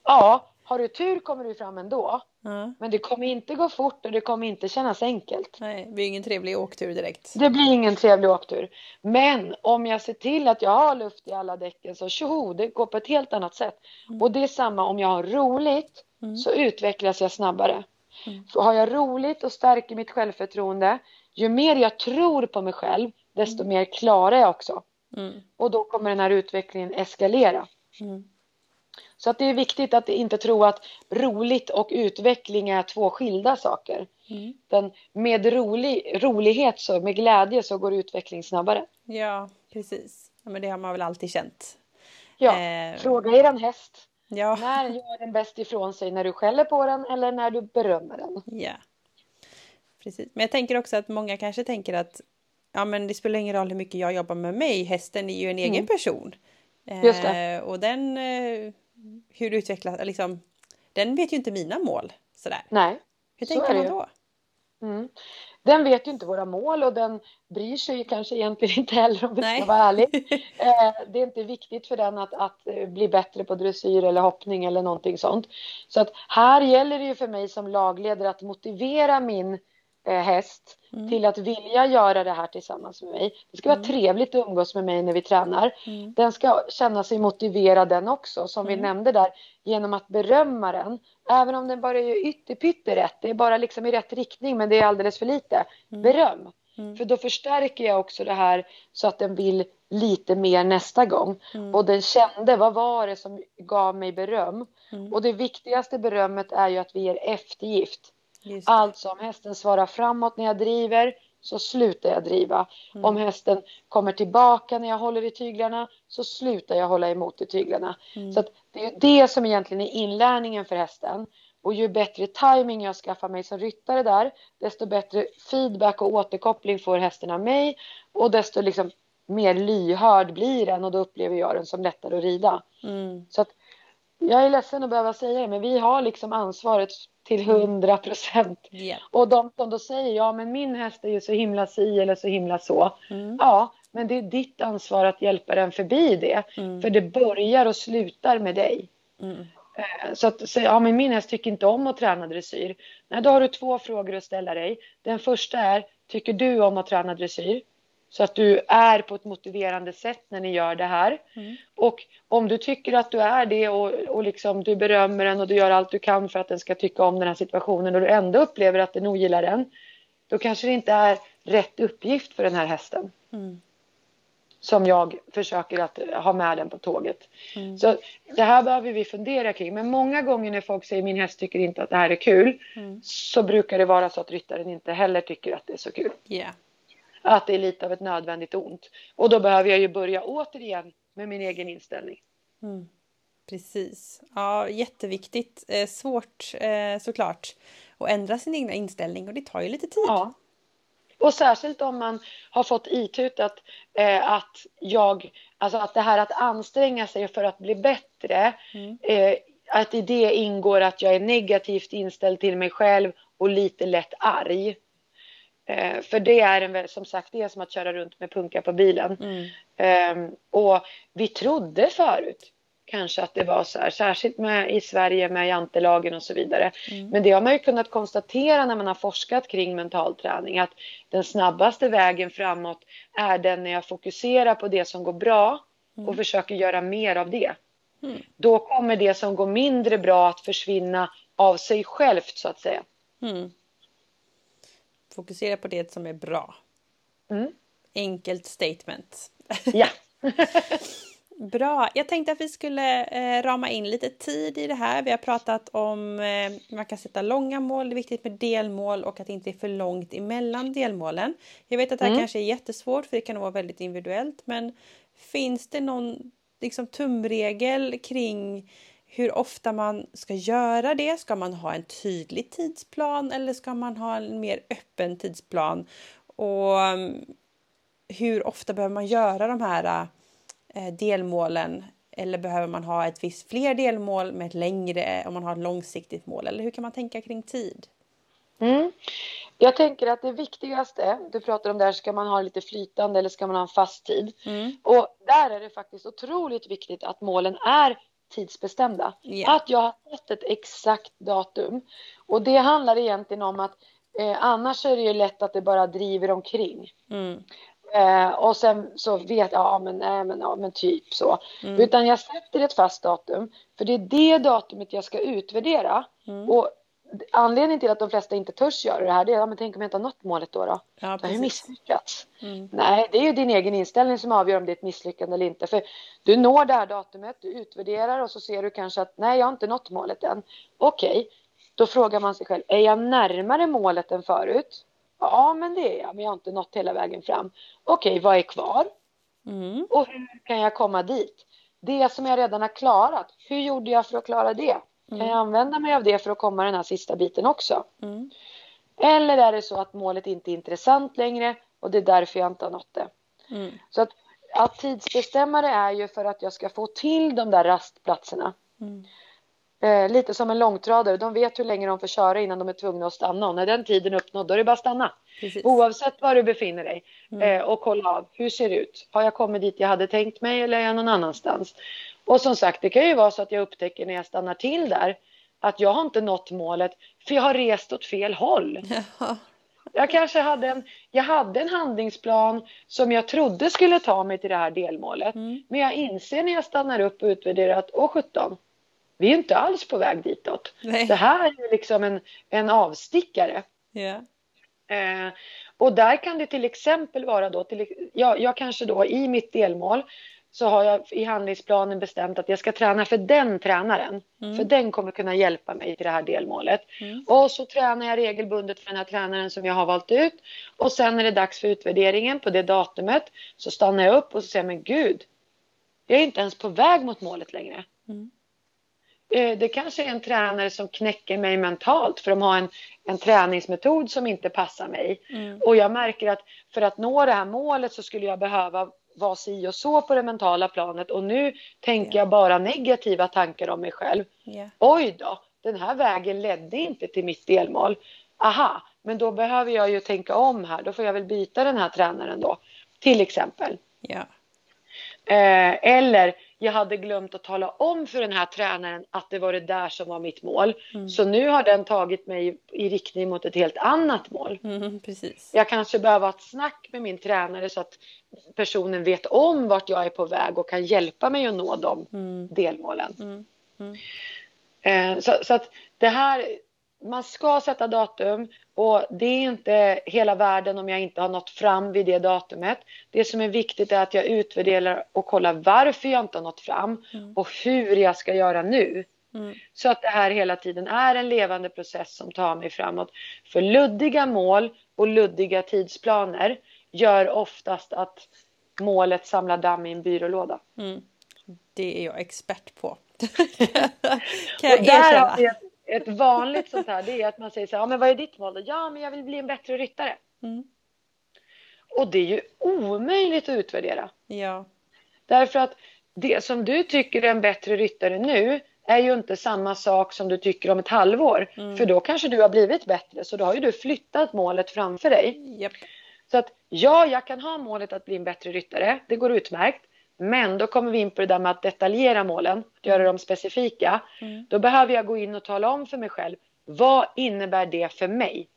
Ja, har du tur kommer du fram ändå. Mm. Men det kommer inte gå fort och det kommer inte kännas enkelt. Nej, det blir ingen trevlig åktur direkt. Det blir ingen trevlig åktur. Men om jag ser till att jag har luft i alla däcken så tjoho, det går på ett helt annat sätt. Mm. Och det är samma om jag har roligt mm. så utvecklas jag snabbare. Mm. Har jag roligt och stärker mitt självförtroende, ju mer jag tror på mig själv, desto mm. mer klarar jag också. Mm. Och då kommer den här utvecklingen eskalera. Mm. Så att det är viktigt att inte tro att roligt och utveckling är två skilda saker. Mm. Den, med rolig, rolighet, så, med glädje, så går utveckling snabbare. Ja, precis. Ja, men det har man väl alltid känt. Ja, eh... fråga er häst. Ja. När gör den bäst ifrån sig? När du skäller på den eller när du berömmer den? Ja. precis. Men jag tänker också att många kanske tänker att ja, men det spelar ingen roll hur mycket jag jobbar med mig. Hästen är ju en egen mm. person. Just det. Eh, och den, eh, hur utvecklas, liksom, den vet ju inte mina mål sådär. Nej. Hur tänker man då? Mm. Den vet ju inte våra mål och den bryr sig kanske egentligen (laughs) inte heller om vi ska vara ärliga. (laughs) Eh, det är inte viktigt för den att, att eh, bli bättre på dressyr eller hoppning eller någonting sånt. Så att här gäller det ju för mig som lagledare att motivera min häst mm. till att vilja göra det här tillsammans med mig. Det ska vara mm. trevligt att umgås med mig när vi tränar. Mm. Den ska känna sig motiverad den också, som vi mm. nämnde där, genom att berömma den. Även om den bara är ytterpytte rätt, det är bara liksom i rätt riktning men det är alldeles för lite. Mm. Beröm. För då förstärker jag också det här så att den vill lite mer nästa gång. Och den kände, vad var det som gav mig beröm? Och det viktigaste berömmet är ju att vi ger eftergift. Alltså om hästen svarar framåt när jag driver så slutar jag driva. Mm. Om hästen kommer tillbaka när jag håller i tyglarna så slutar jag hålla emot i tyglarna. Mm. Så det är det som egentligen är inlärningen för hästen. Och ju bättre timing jag skaffar mig som ryttare där, desto bättre feedback och återkoppling får hästen av mig och desto liksom mer lyhörd blir den och då upplever jag den som lättare att rida. Mm. Så att jag är ledsen att behöva säga det, men vi har liksom ansvaret till mm. hundra procent. Yeah. Och de som då säger ja men min häst är ju så himla si eller så himla så. Mm. Ja, men det är ditt ansvar att hjälpa den förbi det. Mm. För det börjar och slutar med dig. Mm. Eh, så att säga, ja men min häst tycker inte om att träna dressyr. Nej, då har du två frågor att ställa dig. Den första är, tycker du om att träna dressyr? Så att du är på ett motiverande sätt när ni gör det här. Mm. Och om du tycker att du är det och, och liksom du berömmer den och du gör allt du kan för att den ska tycka om den här situationen och du ändå upplever att den ogillar den. Då kanske det inte är rätt uppgift för den här hästen. Mm. Som jag försöker att ha med den på tåget. Mm. Så det här behöver vi fundera kring. Men många gånger när folk säger min häst tycker inte att det här är kul. Mm. Så brukar det vara så att ryttaren inte heller tycker att det är så kul. Yeah att det är lite av ett nödvändigt ont. Och då behöver jag ju börja återigen med min egen inställning. Mm. Precis. Ja, jätteviktigt. Eh, svårt eh, såklart att ändra sin egna inställning och det tar ju lite tid. Ja. Och särskilt om man har fått itutat eh, att jag, alltså att det här att anstränga sig för att bli bättre, mm. eh, att i det ingår att jag är negativt inställd till mig själv och lite lätt arg. Eh, för det är en, som sagt, det är som att köra runt med punka på bilen. Mm. Eh, och vi trodde förut kanske att det var så här, särskilt med, i Sverige med jantelagen och så vidare. Mm. Men det har man ju kunnat konstatera när man har forskat kring mental träning att den snabbaste vägen framåt är den när jag fokuserar på det som går bra mm. och försöker göra mer av det. Mm. Då kommer det som går mindre bra att försvinna av sig självt så att säga. Fokusera på det som är bra. Mm. Enkelt statement. Ja. (laughs) Bra. Jag tänkte att vi skulle eh, rama in lite tid i det här. Vi har pratat om eh, man kan sätta långa mål, det är viktigt med delmål och att det inte är för långt emellan delmålen. Jag vet att det här mm. kanske är jättesvårt för det kan vara väldigt individuellt men finns det någon liksom, tumregel kring hur ofta man ska göra det. Ska man ha en tydlig tidsplan eller ska man ha en mer öppen tidsplan? Och mm, hur ofta behöver man göra de här eh, delmålen? Eller behöver man ha ett visst fler delmål med ett längre om man har ett långsiktigt mål? Eller hur kan man tänka kring tid? Mm. Jag tänker att det viktigaste, du pratar om där, ska man ha lite flytande eller ska man ha en fast tid? Mm. Och där är det faktiskt otroligt viktigt att målen är tidsbestämda. Yeah. Att jag har fått ett exakt datum. Och det handlar egentligen om att eh, annars är det ju lätt att det bara driver omkring. Mm. Eh, och sen så vet jag, ja men, nej, men, ja, men typ så. Mm. Utan jag sätter ett fast datum. För det är det datumet jag ska utvärdera. Mm. Och anledningen till att de flesta inte törs göra det här det är, ja, men tänk om jag inte har nått målet då? då? Ja, jag har misslyckats. Mm. Nej, det är ju din egen inställning som avgör om det är ett misslyckande eller inte. För du når det här datumet, du utvärderar och så ser du kanske att nej, jag har inte nått målet än. Okej, okay. då frågar man sig själv, är jag närmare målet än förut? Ja, men det är jag, men jag har inte nått hela vägen fram. Okej, okay, vad är kvar? Mm. Och hur kan jag komma dit? Det som jag redan har klarat, hur gjorde jag för att klara det? Kan jag använda mig av det för att komma den här sista biten också? Mm. Eller är det så att målet inte är intressant längre och det är därför jag inte har nått det. Mm. Så att, att tidsbestämma det är ju för att jag ska få till de där rastplatserna. Mm. Eh, lite som en långtradare, de vet hur länge de får köra innan de är tvungna att stanna och när den tiden är uppnådd då är det bara att stanna. Precis. Oavsett var du befinner dig mm. eh, och kolla av, hur ser det ut? Har jag kommit dit jag hade tänkt mig eller är jag någon annanstans? Och som sagt, det kan ju vara så att jag upptäcker när jag stannar till där att jag har inte nått målet för jag har rest åt fel håll. (laughs) Ja. Jag kanske hade en, jag hade en handlingsplan som jag trodde skulle ta mig till det här delmålet. Mm. Men jag inser när jag stannar upp och utvärderar att, åh 17, vi är inte alls på väg ditåt. Nej. Det här är liksom en, en avstickare. Yeah. Eh, och där kan det till exempel vara då, till, jag, jag kanske då i mitt delmål så har jag i handlingsplanen bestämt att jag ska träna för den tränaren. Mm. För den kommer kunna hjälpa mig till det här delmålet. Mm. Och så tränar jag regelbundet för den här tränaren som jag har valt ut. Och sen när det är dags för utvärderingen på det datumet så stannar jag upp och så säger men gud, jag är inte ens på väg mot målet längre. Mm. Eh, det kanske är en tränare som knäcker mig mentalt för de har en, en träningsmetod som inte passar mig. Mm. Och jag märker att för att nå det här målet så skulle jag behöva vara si och så på det mentala planet och nu tänker yeah. jag bara negativa tankar om mig själv. Yeah. Oj då, den här vägen ledde inte till mitt delmål. Aha, men då behöver jag ju tänka om här. Då får jag väl byta den här tränaren då, till exempel. Yeah. Eh, eller jag hade glömt att tala om för den här tränaren att det var det där som var mitt mål. Mm. Så nu har den tagit mig i riktning mot ett helt annat mål. Mm, precis. Jag kanske behöver ha ett snack med min tränare så att personen vet om vart jag är på väg och kan hjälpa mig att nå de mm. delmålen. Mm. Mm. Eh, så, så, att det här, man ska sätta datum och det är inte hela världen om jag inte har nått fram vid det datumet. Det som är viktigt är att jag utvärderar och kollar varför jag inte har nått fram mm. och hur jag ska göra nu. Mm. Så att det här hela tiden är en levande process som tar mig framåt. För luddiga mål och luddiga tidsplaner gör oftast att målet samlar damm i en byrålåda. Mm. Det är jag expert på. (laughs) (laughs) kan jag erkänna ett vanligt sånt här det är att man säger så här, ja men vad är ditt mål då? Ja men jag vill bli en bättre ryttare. Mm. Och det är ju omöjligt att utvärdera. Ja. Därför att det som du tycker är en bättre ryttare nu är ju inte samma sak som du tycker om ett halvår. Mm. För då kanske du har blivit bättre så då har ju du flyttat målet framför dig. Yep. Så att ja, jag kan ha målet att bli en bättre ryttare. Det går utmärkt. Men då kommer vi in på det där med att detaljera målen, göra dem specifika. Mm. Då behöver jag gå in och tala om för mig själv, vad innebär det för mig?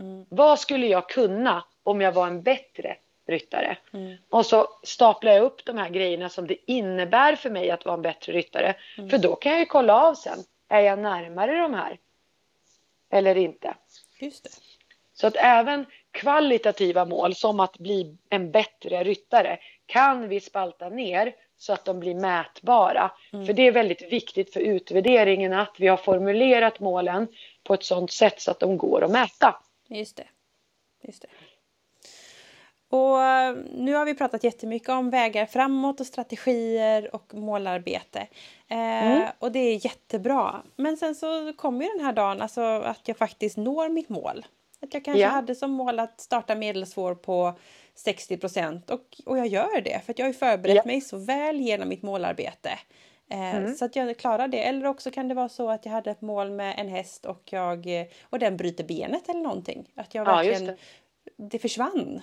Mm. Vad skulle jag kunna om jag var en bättre ryttare? Mm. Och så staplar jag upp de här grejerna som det innebär för mig att vara en bättre ryttare. Mm. För då kan jag ju kolla av sen, är jag närmare de här? Eller inte? Just det. Så att även kvalitativa mål som att bli en bättre ryttare kan vi spalta ner så att de blir mätbara. Mm. För det är väldigt viktigt för utvärderingen att vi har formulerat målen på ett sådant sätt så att de går att mäta. Just det. Just det. Och eh, nu har vi pratat jättemycket om vägar framåt och strategier och målarbete. Eh, mm. Och det är jättebra. Men sen så kommer ju den här dagen, alltså att jag faktiskt når mitt mål. Att jag kanske ja. hade som mål att starta medelsvår på 60 procent och, och jag gör det för att jag har förberett ja. mig så väl genom mitt målarbete. Eh, mm. Så att jag klarar det. Eller också kan det vara så att jag hade ett mål med en häst och, jag, och den bryter benet eller någonting. Att jag verkligen, det. det. försvann.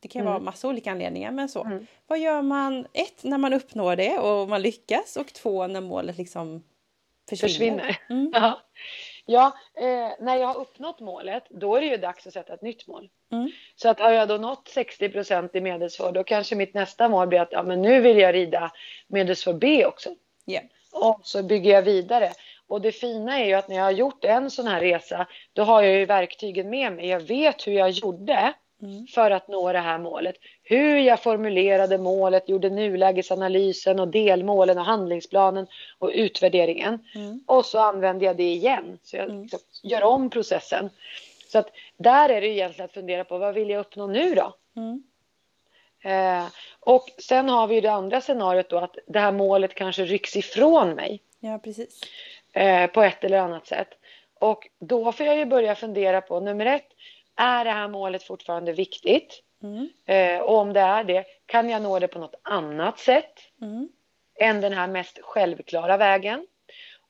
Det kan mm. vara massa olika anledningar men så. Mm. Vad gör man? Ett, när man uppnår det och man lyckas och två, när målet liksom försvinner. försvinner. Mm. (laughs) Ja. Ja, eh, när jag har uppnått målet, då är det ju dags att sätta ett nytt mål. Mm. Så att har jag då nått 60 procent i medelsvår, då kanske mitt nästa mål blir att ja, men nu vill jag rida medelsvår B också. Yeah. Och så bygger jag vidare. Och det fina är ju att när jag har gjort en sån här resa, då har jag ju verktygen med mig. Jag vet hur jag gjorde mm. för att nå det här målet. Hur jag formulerade målet, gjorde nulägesanalysen och delmålen och handlingsplanen och utvärderingen. Mm. Och så använder jag det igen. Så jag mm. liksom gör om processen. Så att där är det egentligen att fundera på vad vill jag uppnå nu då? Mm. Eh, och sen har vi det andra scenariot då att det här målet kanske rycks ifrån mig. Ja, precis. Eh, på ett eller annat sätt. Och då får jag ju börja fundera på nummer ett, är det här målet fortfarande viktigt? Mm. Eh, och om det är det, kan jag nå det på något annat sätt mm. än den här mest självklara vägen?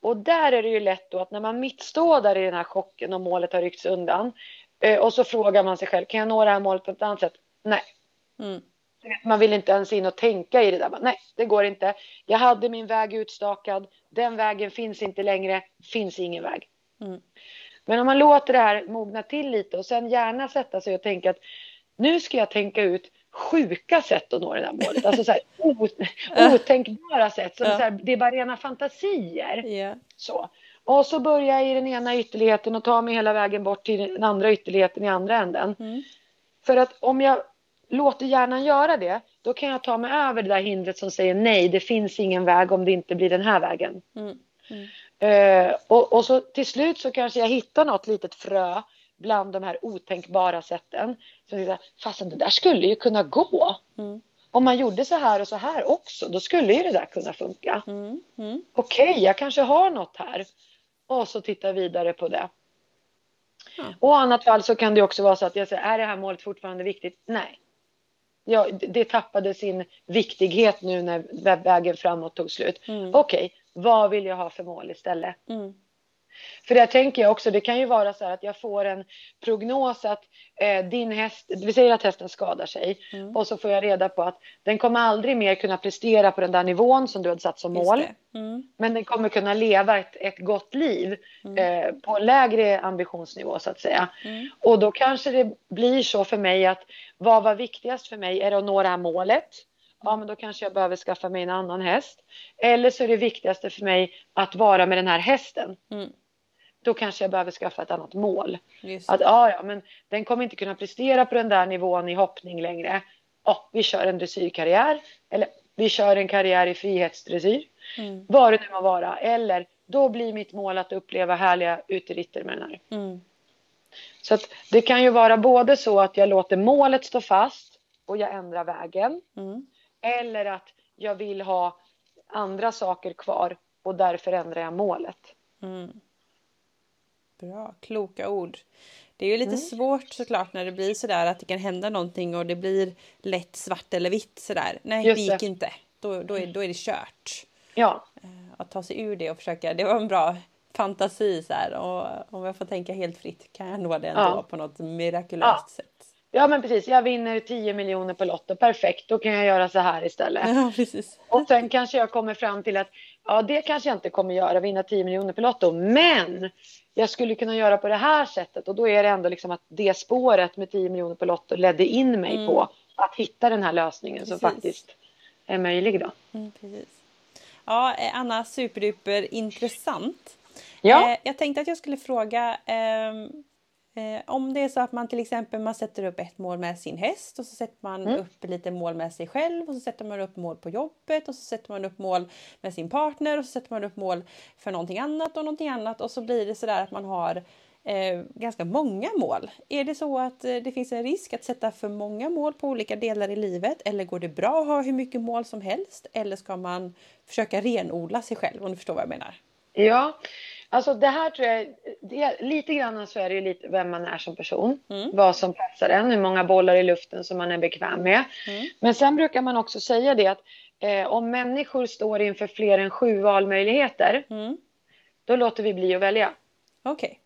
Och där är det ju lätt då att när man mittstår där i den här chocken och målet har ryckts undan eh, och så frågar man sig själv, kan jag nå det här målet på ett annat sätt? Nej. Mm. Man vill inte ens in och tänka i det där. Nej, det går inte. Jag hade min väg utstakad. Den vägen finns inte längre. Finns ingen väg. Mm. Men om man låter det här mogna till lite och sen gärna sätta sig och tänka att nu ska jag tänka ut sjuka sätt att nå det där målet. Alltså så här, (laughs) otänkbara sätt. Så, ja. så här, det är bara rena fantasier. Yeah. Så. Och så börjar jag i den ena ytterligheten och tar mig hela vägen bort till den andra ytterligheten i andra änden. Mm. För att om jag låter hjärnan göra det, då kan jag ta mig över det där hindret som säger nej, det finns ingen väg om det inte blir den här vägen. Mm. Mm. Uh, och, och, så till slut så kanske jag hittar något litet frö bland de här otänkbara sätten. Så fastän det där skulle ju kunna gå. Mm. Om man gjorde så här och så här också, då skulle ju det där kunna funka. Mm. Mm. Okej, okay, jag kanske har något här. Och så titta vidare på det. Ja. Och i annat fall så kan det också vara så att jag säger, är det här målet fortfarande viktigt? Nej. Ja, det tappade sin viktighet nu när vägen framåt tog slut. Mm. Okej, okay, vad vill jag ha för mål istället? Mm. För där tänker jag också, det kan ju vara så här att jag får en prognos att eh, din häst, vi säger att hästen skadar sig mm. och så får jag reda på att den kommer aldrig mer kunna prestera på den där nivån som du hade satt som mål. Mm. Men den kommer kunna leva ett, ett gott liv mm. eh, på en lägre ambitionsnivå så att säga. Mm. Och då kanske det blir så för mig att vad var viktigast för mig? Är det att nå det här målet? Ja men då kanske jag behöver skaffa mig en annan häst. Eller så är det viktigaste för mig att vara med den här hästen. Mm då kanske jag behöver skaffa ett annat mål. Att ja, ja, men den kommer inte kunna prestera på den där nivån i hoppning längre. Ja, vi kör en dressyrkarriär eller vi kör en karriär i frihetsdressyr. Mm. Vad det nu må vara. Eller då blir mitt mål att uppleva härliga uteritter med den här. Mm. Så att det kan ju vara både så att jag låter målet stå fast och jag ändrar vägen. Mm. Eller att jag vill ha andra saker kvar och därför ändrar jag målet. Mm. Bra, kloka ord. Det är ju lite mm. svårt såklart när det blir sådär att det kan hända någonting och det blir lätt svart eller vitt sådär. Nej, Just det gick inte. Då, då, är, då är det kört. Ja. Eh, att ta sig ur det och försöka, det var en bra fantasi så här. Och om jag får tänka helt fritt kan jag nå det ändå ja. på något mirakulöst ja. sätt. Ja men precis, jag vinner 10 miljoner på Lotto, perfekt, då kan jag göra så här istället. Ja, precis. Och sen kanske jag kommer fram till att ja det kanske jag inte kommer göra, vinna 10 miljoner på Lotto, men jag skulle kunna göra på det här sättet och då är det ändå liksom att det spåret med 10 miljoner på Lotto ledde in mig mm. på att hitta den här lösningen precis. som faktiskt är möjlig då. Mm, precis. Ja, eh, Anna, superduper intressant. Ja. Eh, jag tänkte att jag skulle fråga eh, Eh, om det är så att man till exempel man sätter upp ett mål med sin häst och så sätter man mm. upp lite mål med sig själv och så sätter man upp mål på jobbet och så sätter man upp mål med sin partner och så sätter man upp mål för någonting annat och någonting annat och så blir det så där att man har eh, ganska många mål. Är det så att eh, det finns en risk att sätta för många mål på olika delar i livet eller går det bra att ha hur mycket mål som helst eller ska man försöka renodla sig själv om du förstår vad jag menar? Ja, Alltså det här tror jag, det, lite grann så är det ju lite vem man är som person. Mm. Vad som passar en, hur många bollar i luften som man är bekväm med. Mm. Men sen brukar man också säga det att eh, om människor står inför fler än sju valmöjligheter, mm. då låter vi bli att välja. Okej. Okay.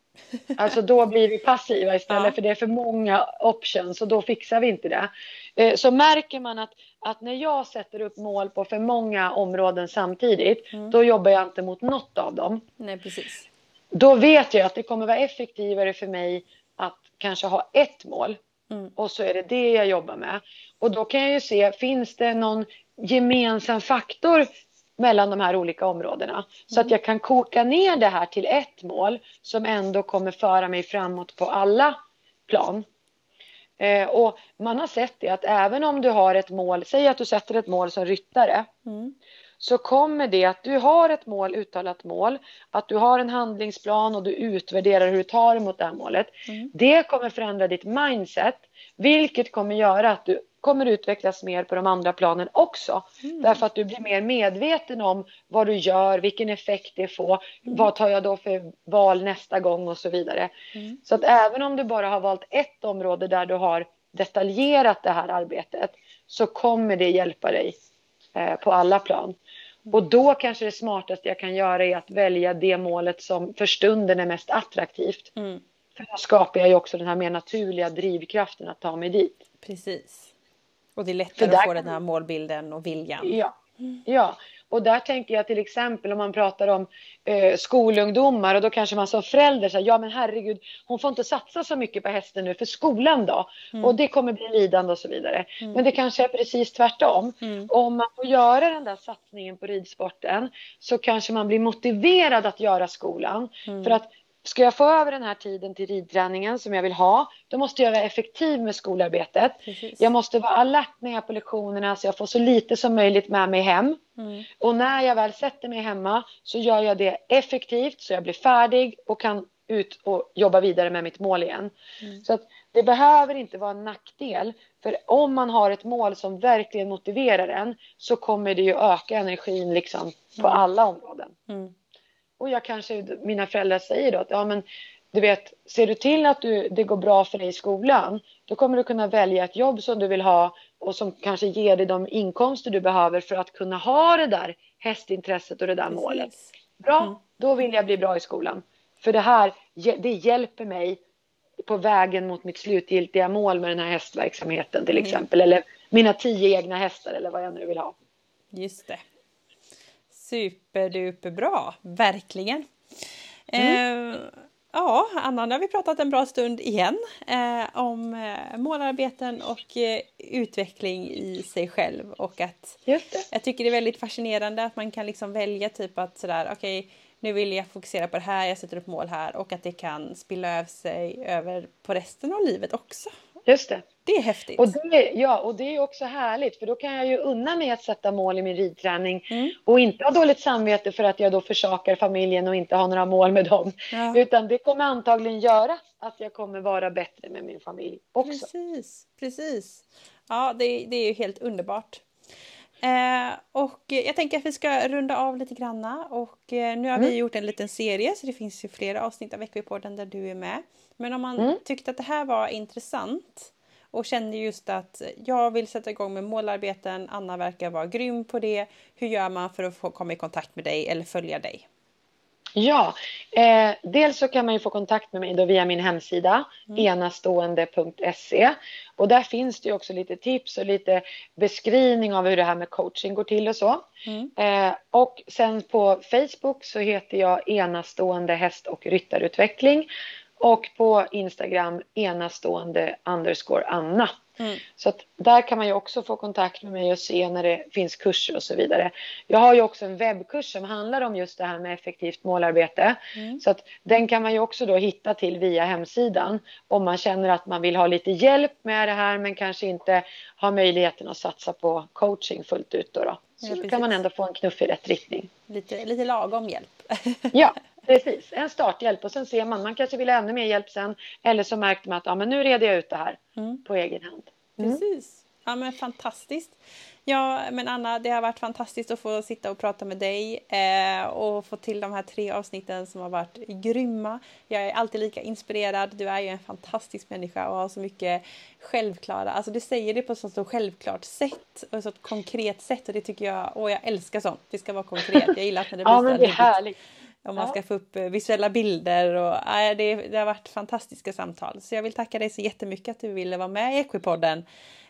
Alltså då blir vi passiva istället ja. för det är för många options och då fixar vi inte det. Eh, så märker man att, att när jag sätter upp mål på för många områden samtidigt, mm. då jobbar jag inte mot något av dem. Nej, precis. Då vet jag att det kommer vara effektivare för mig att kanske ha ett mål mm. och så är det det jag jobbar med. Och då kan jag ju se, finns det någon gemensam faktor mellan de här olika områdena. Mm. Så att mm. jag kan koka ner det här till ett mål som ändå kommer föra mig framåt på alla plan. Eh, och man har sett det att även om du har ett mål, säg att du sätter ett mål som ryttare, mm. så kommer det att du har ett mål, uttalat mål, att du har en handlingsplan och du utvärderar hur du tar emot det här målet. Mm. Det kommer förändra ditt mindset, vilket kommer göra att du kommer utvecklas mer på de andra planen också. Mm. Därför att du blir mer medveten om vad du gör, vilken effekt det får, mm. vad tar jag då för val nästa gång och så vidare. Mm. Så att även om du bara har valt ett område där du har detaljerat det här arbetet så kommer det hjälpa dig eh, på alla plan. Och då kanske det smartaste jag kan göra är att välja det målet som för stunden är mest attraktivt. Mm. För då skapar jag ju också den här mer naturliga drivkraften att ta mig dit. Precis. Och det är lättare att få den här målbilden och viljan. Ja, ja. Och där tänker jag till exempel om man pratar om eh, skolungdomar och då kanske man som förälder säger ja men herregud hon får inte satsa så mycket på hästen nu för skolan då mm. och det kommer bli lidande och så vidare. Mm. Men det kanske är precis tvärtom. Mm. Om man får göra den där satsningen på ridsporten så kanske man blir motiverad att göra skolan. Mm. För att Ska jag få över den här tiden till ridträningen som jag vill ha, då måste jag vara effektiv med skolarbetet. Precis. Jag måste vara alert när jag är på lektionerna så jag får så lite som möjligt med mig hem. Mm. Och när jag väl sätter mig hemma så gör jag det effektivt så jag blir färdig och kan ut och jobba vidare med mitt mål igen. Mm. Så att det behöver inte vara en nackdel. För om man har ett mål som verkligen motiverar en så kommer det ju öka energin liksom på mm. alla områden. Och jag kanske, mina föräldrar säger då att ja men du vet, ser du till att du, det går bra för dig i skolan, då kommer du kunna välja ett jobb som du vill ha och som kanske ger dig de inkomster du behöver för att kunna ha det där hästintresset och det där Precis. målet. Bra, mm. då vill jag bli bra i skolan. För det här, det hjälper mig på vägen mot mitt slutgiltiga mål med den här hästverksamheten till mm. exempel. Mm. Eller mina tio egna hästar eller vad jag nu vill ha. Just det. Superduper bra, verkligen. Mm. Eh, ja, Anna, nu har vi pratat en bra stund igen eh, om eh, målarbeten och eh, utveckling i sig själv och att jag tycker det är väldigt fascinerande att man kan liksom välja typ att sådär okej okay, nu vill jag fokusera på det här, jag sätter upp mål här och att det kan spilla över sig över på resten av livet också. Just det. Det är häftigt. Och det, ja, och det är också härligt för då kan jag ju unna mig att sätta mål i min ridträning mm. och inte ha dåligt samvete för att jag då försakar familjen och inte har några mål med dem. Ja. Utan det kommer antagligen göra att jag kommer vara bättre med min familj också. Precis, precis. Ja, det, det är ju helt underbart. Eh, och jag tänker att vi ska runda av lite granna och eh, nu har mm. vi gjort en liten serie så det finns ju flera avsnitt av Equipodden där du är med. Men om man mm. tyckte att det här var intressant och kände just att jag vill sätta igång med målarbeten, Anna verkar vara grym på det. Hur gör man för att få komma i kontakt med dig eller följa dig? Ja, eh, dels så kan man ju få kontakt med mig då via min hemsida mm. enastående.se och där finns det ju också lite tips och lite beskrivning av hur det här med coaching går till och så. Mm. Eh, och sen på Facebook så heter jag enastående häst och ryttarutveckling och på Instagram enastående underscore Anna. Mm. Så att där kan man ju också få kontakt med mig och se när det finns kurser och så vidare. Jag har ju också en webbkurs som handlar om just det här med effektivt målarbete. Mm. Så att den kan man ju också då hitta till via hemsidan om man känner att man vill ha lite hjälp med det här men kanske inte har möjligheten att satsa på coaching fullt ut. Då, då. Så ja, kan man ändå få en knuff i rätt riktning. Lite, lite lagom hjälp. ja, (laughs) Precis, en starthjälp och sen ser man, man kanske vill ha ännu mer hjälp sen eller så märkte man att ja, men nu reder jag ut det här mm. på egen hand. Mm. Precis, ja men fantastiskt. Ja men Anna, det har varit fantastiskt att få sitta och prata med dig eh, och få till de här tre avsnitten som har varit grymma. Jag är alltid lika inspirerad, du är ju en fantastisk människa och har så mycket självklara, alltså du säger det på ett så självklart sätt och ett så konkret sätt och det tycker jag, och jag älskar sånt, det ska vara konkret. Jag gillar när det (laughs) blir ja, men det är härligt. Om man ska få upp eh, visuella bilder och äh, det, det har varit fantastiska samtal. Så jag vill tacka dig så jättemycket att du ville vara med i Equipodden.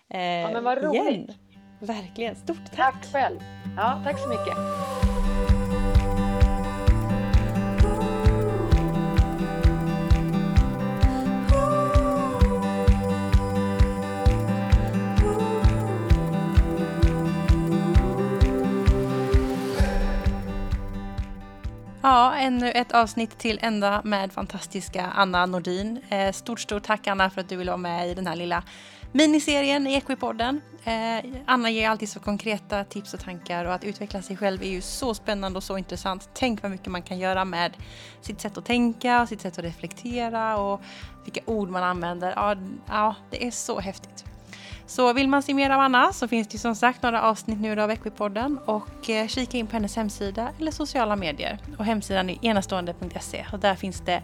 Eh, ja men vad roligt! Igen. Verkligen, stort tack! Tack själv! Ja, tack så mycket! Ja, ännu ett avsnitt till ända med fantastiska Anna Nordin. Eh, stort, stort tack Anna för att du vill vara med i den här lilla miniserien i Equipodden. Eh, Anna ger alltid så konkreta tips och tankar och att utveckla sig själv är ju så spännande och så intressant. Tänk vad mycket man kan göra med sitt sätt att tänka och sitt sätt att reflektera och vilka ord man använder. Ja, ja det är så häftigt. Så vill man se mer av Anna så finns det som sagt några avsnitt nu av Equipodden och eh, kika in på hennes hemsida eller sociala medier. Och hemsidan är enastående.se och där finns det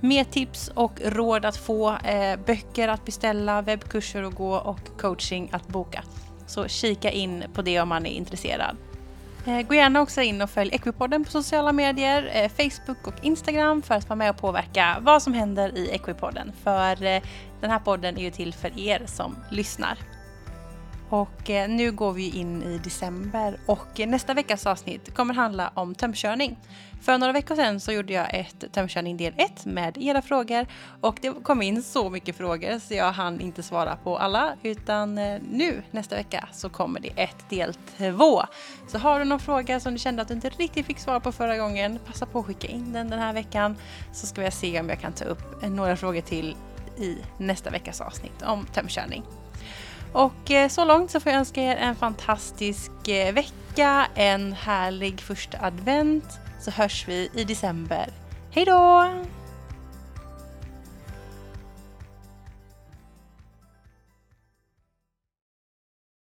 mer tips och råd att få, eh, böcker att beställa, webbkurser att gå och coaching att boka. Så kika in på det om man är intresserad. Eh, gå gärna också in och följ Equipodden på sociala medier, eh, Facebook och Instagram för att vara med och påverka vad som händer i Equipodden. För eh, den här podden är ju till för er som lyssnar. Och eh, nu går vi in i december och nästa veckas avsnitt kommer handla om tömkörning. För några veckor sedan så gjorde jag ett tömkörning del 1 med era frågor och det kom in så mycket frågor så jag hann inte svara på alla utan eh, nu nästa vecka så kommer det ett del 2. Så har du någon fråga som du kände att du inte riktigt fick svar på förra gången, passa på att skicka in den den här veckan så ska jag se om jag kan ta upp några frågor till i nästa veckas avsnitt om tömkörning. Och eh, så långt så får jag önska er en fantastisk eh, vecka, en härlig första advent så hörs vi i december. Hej då!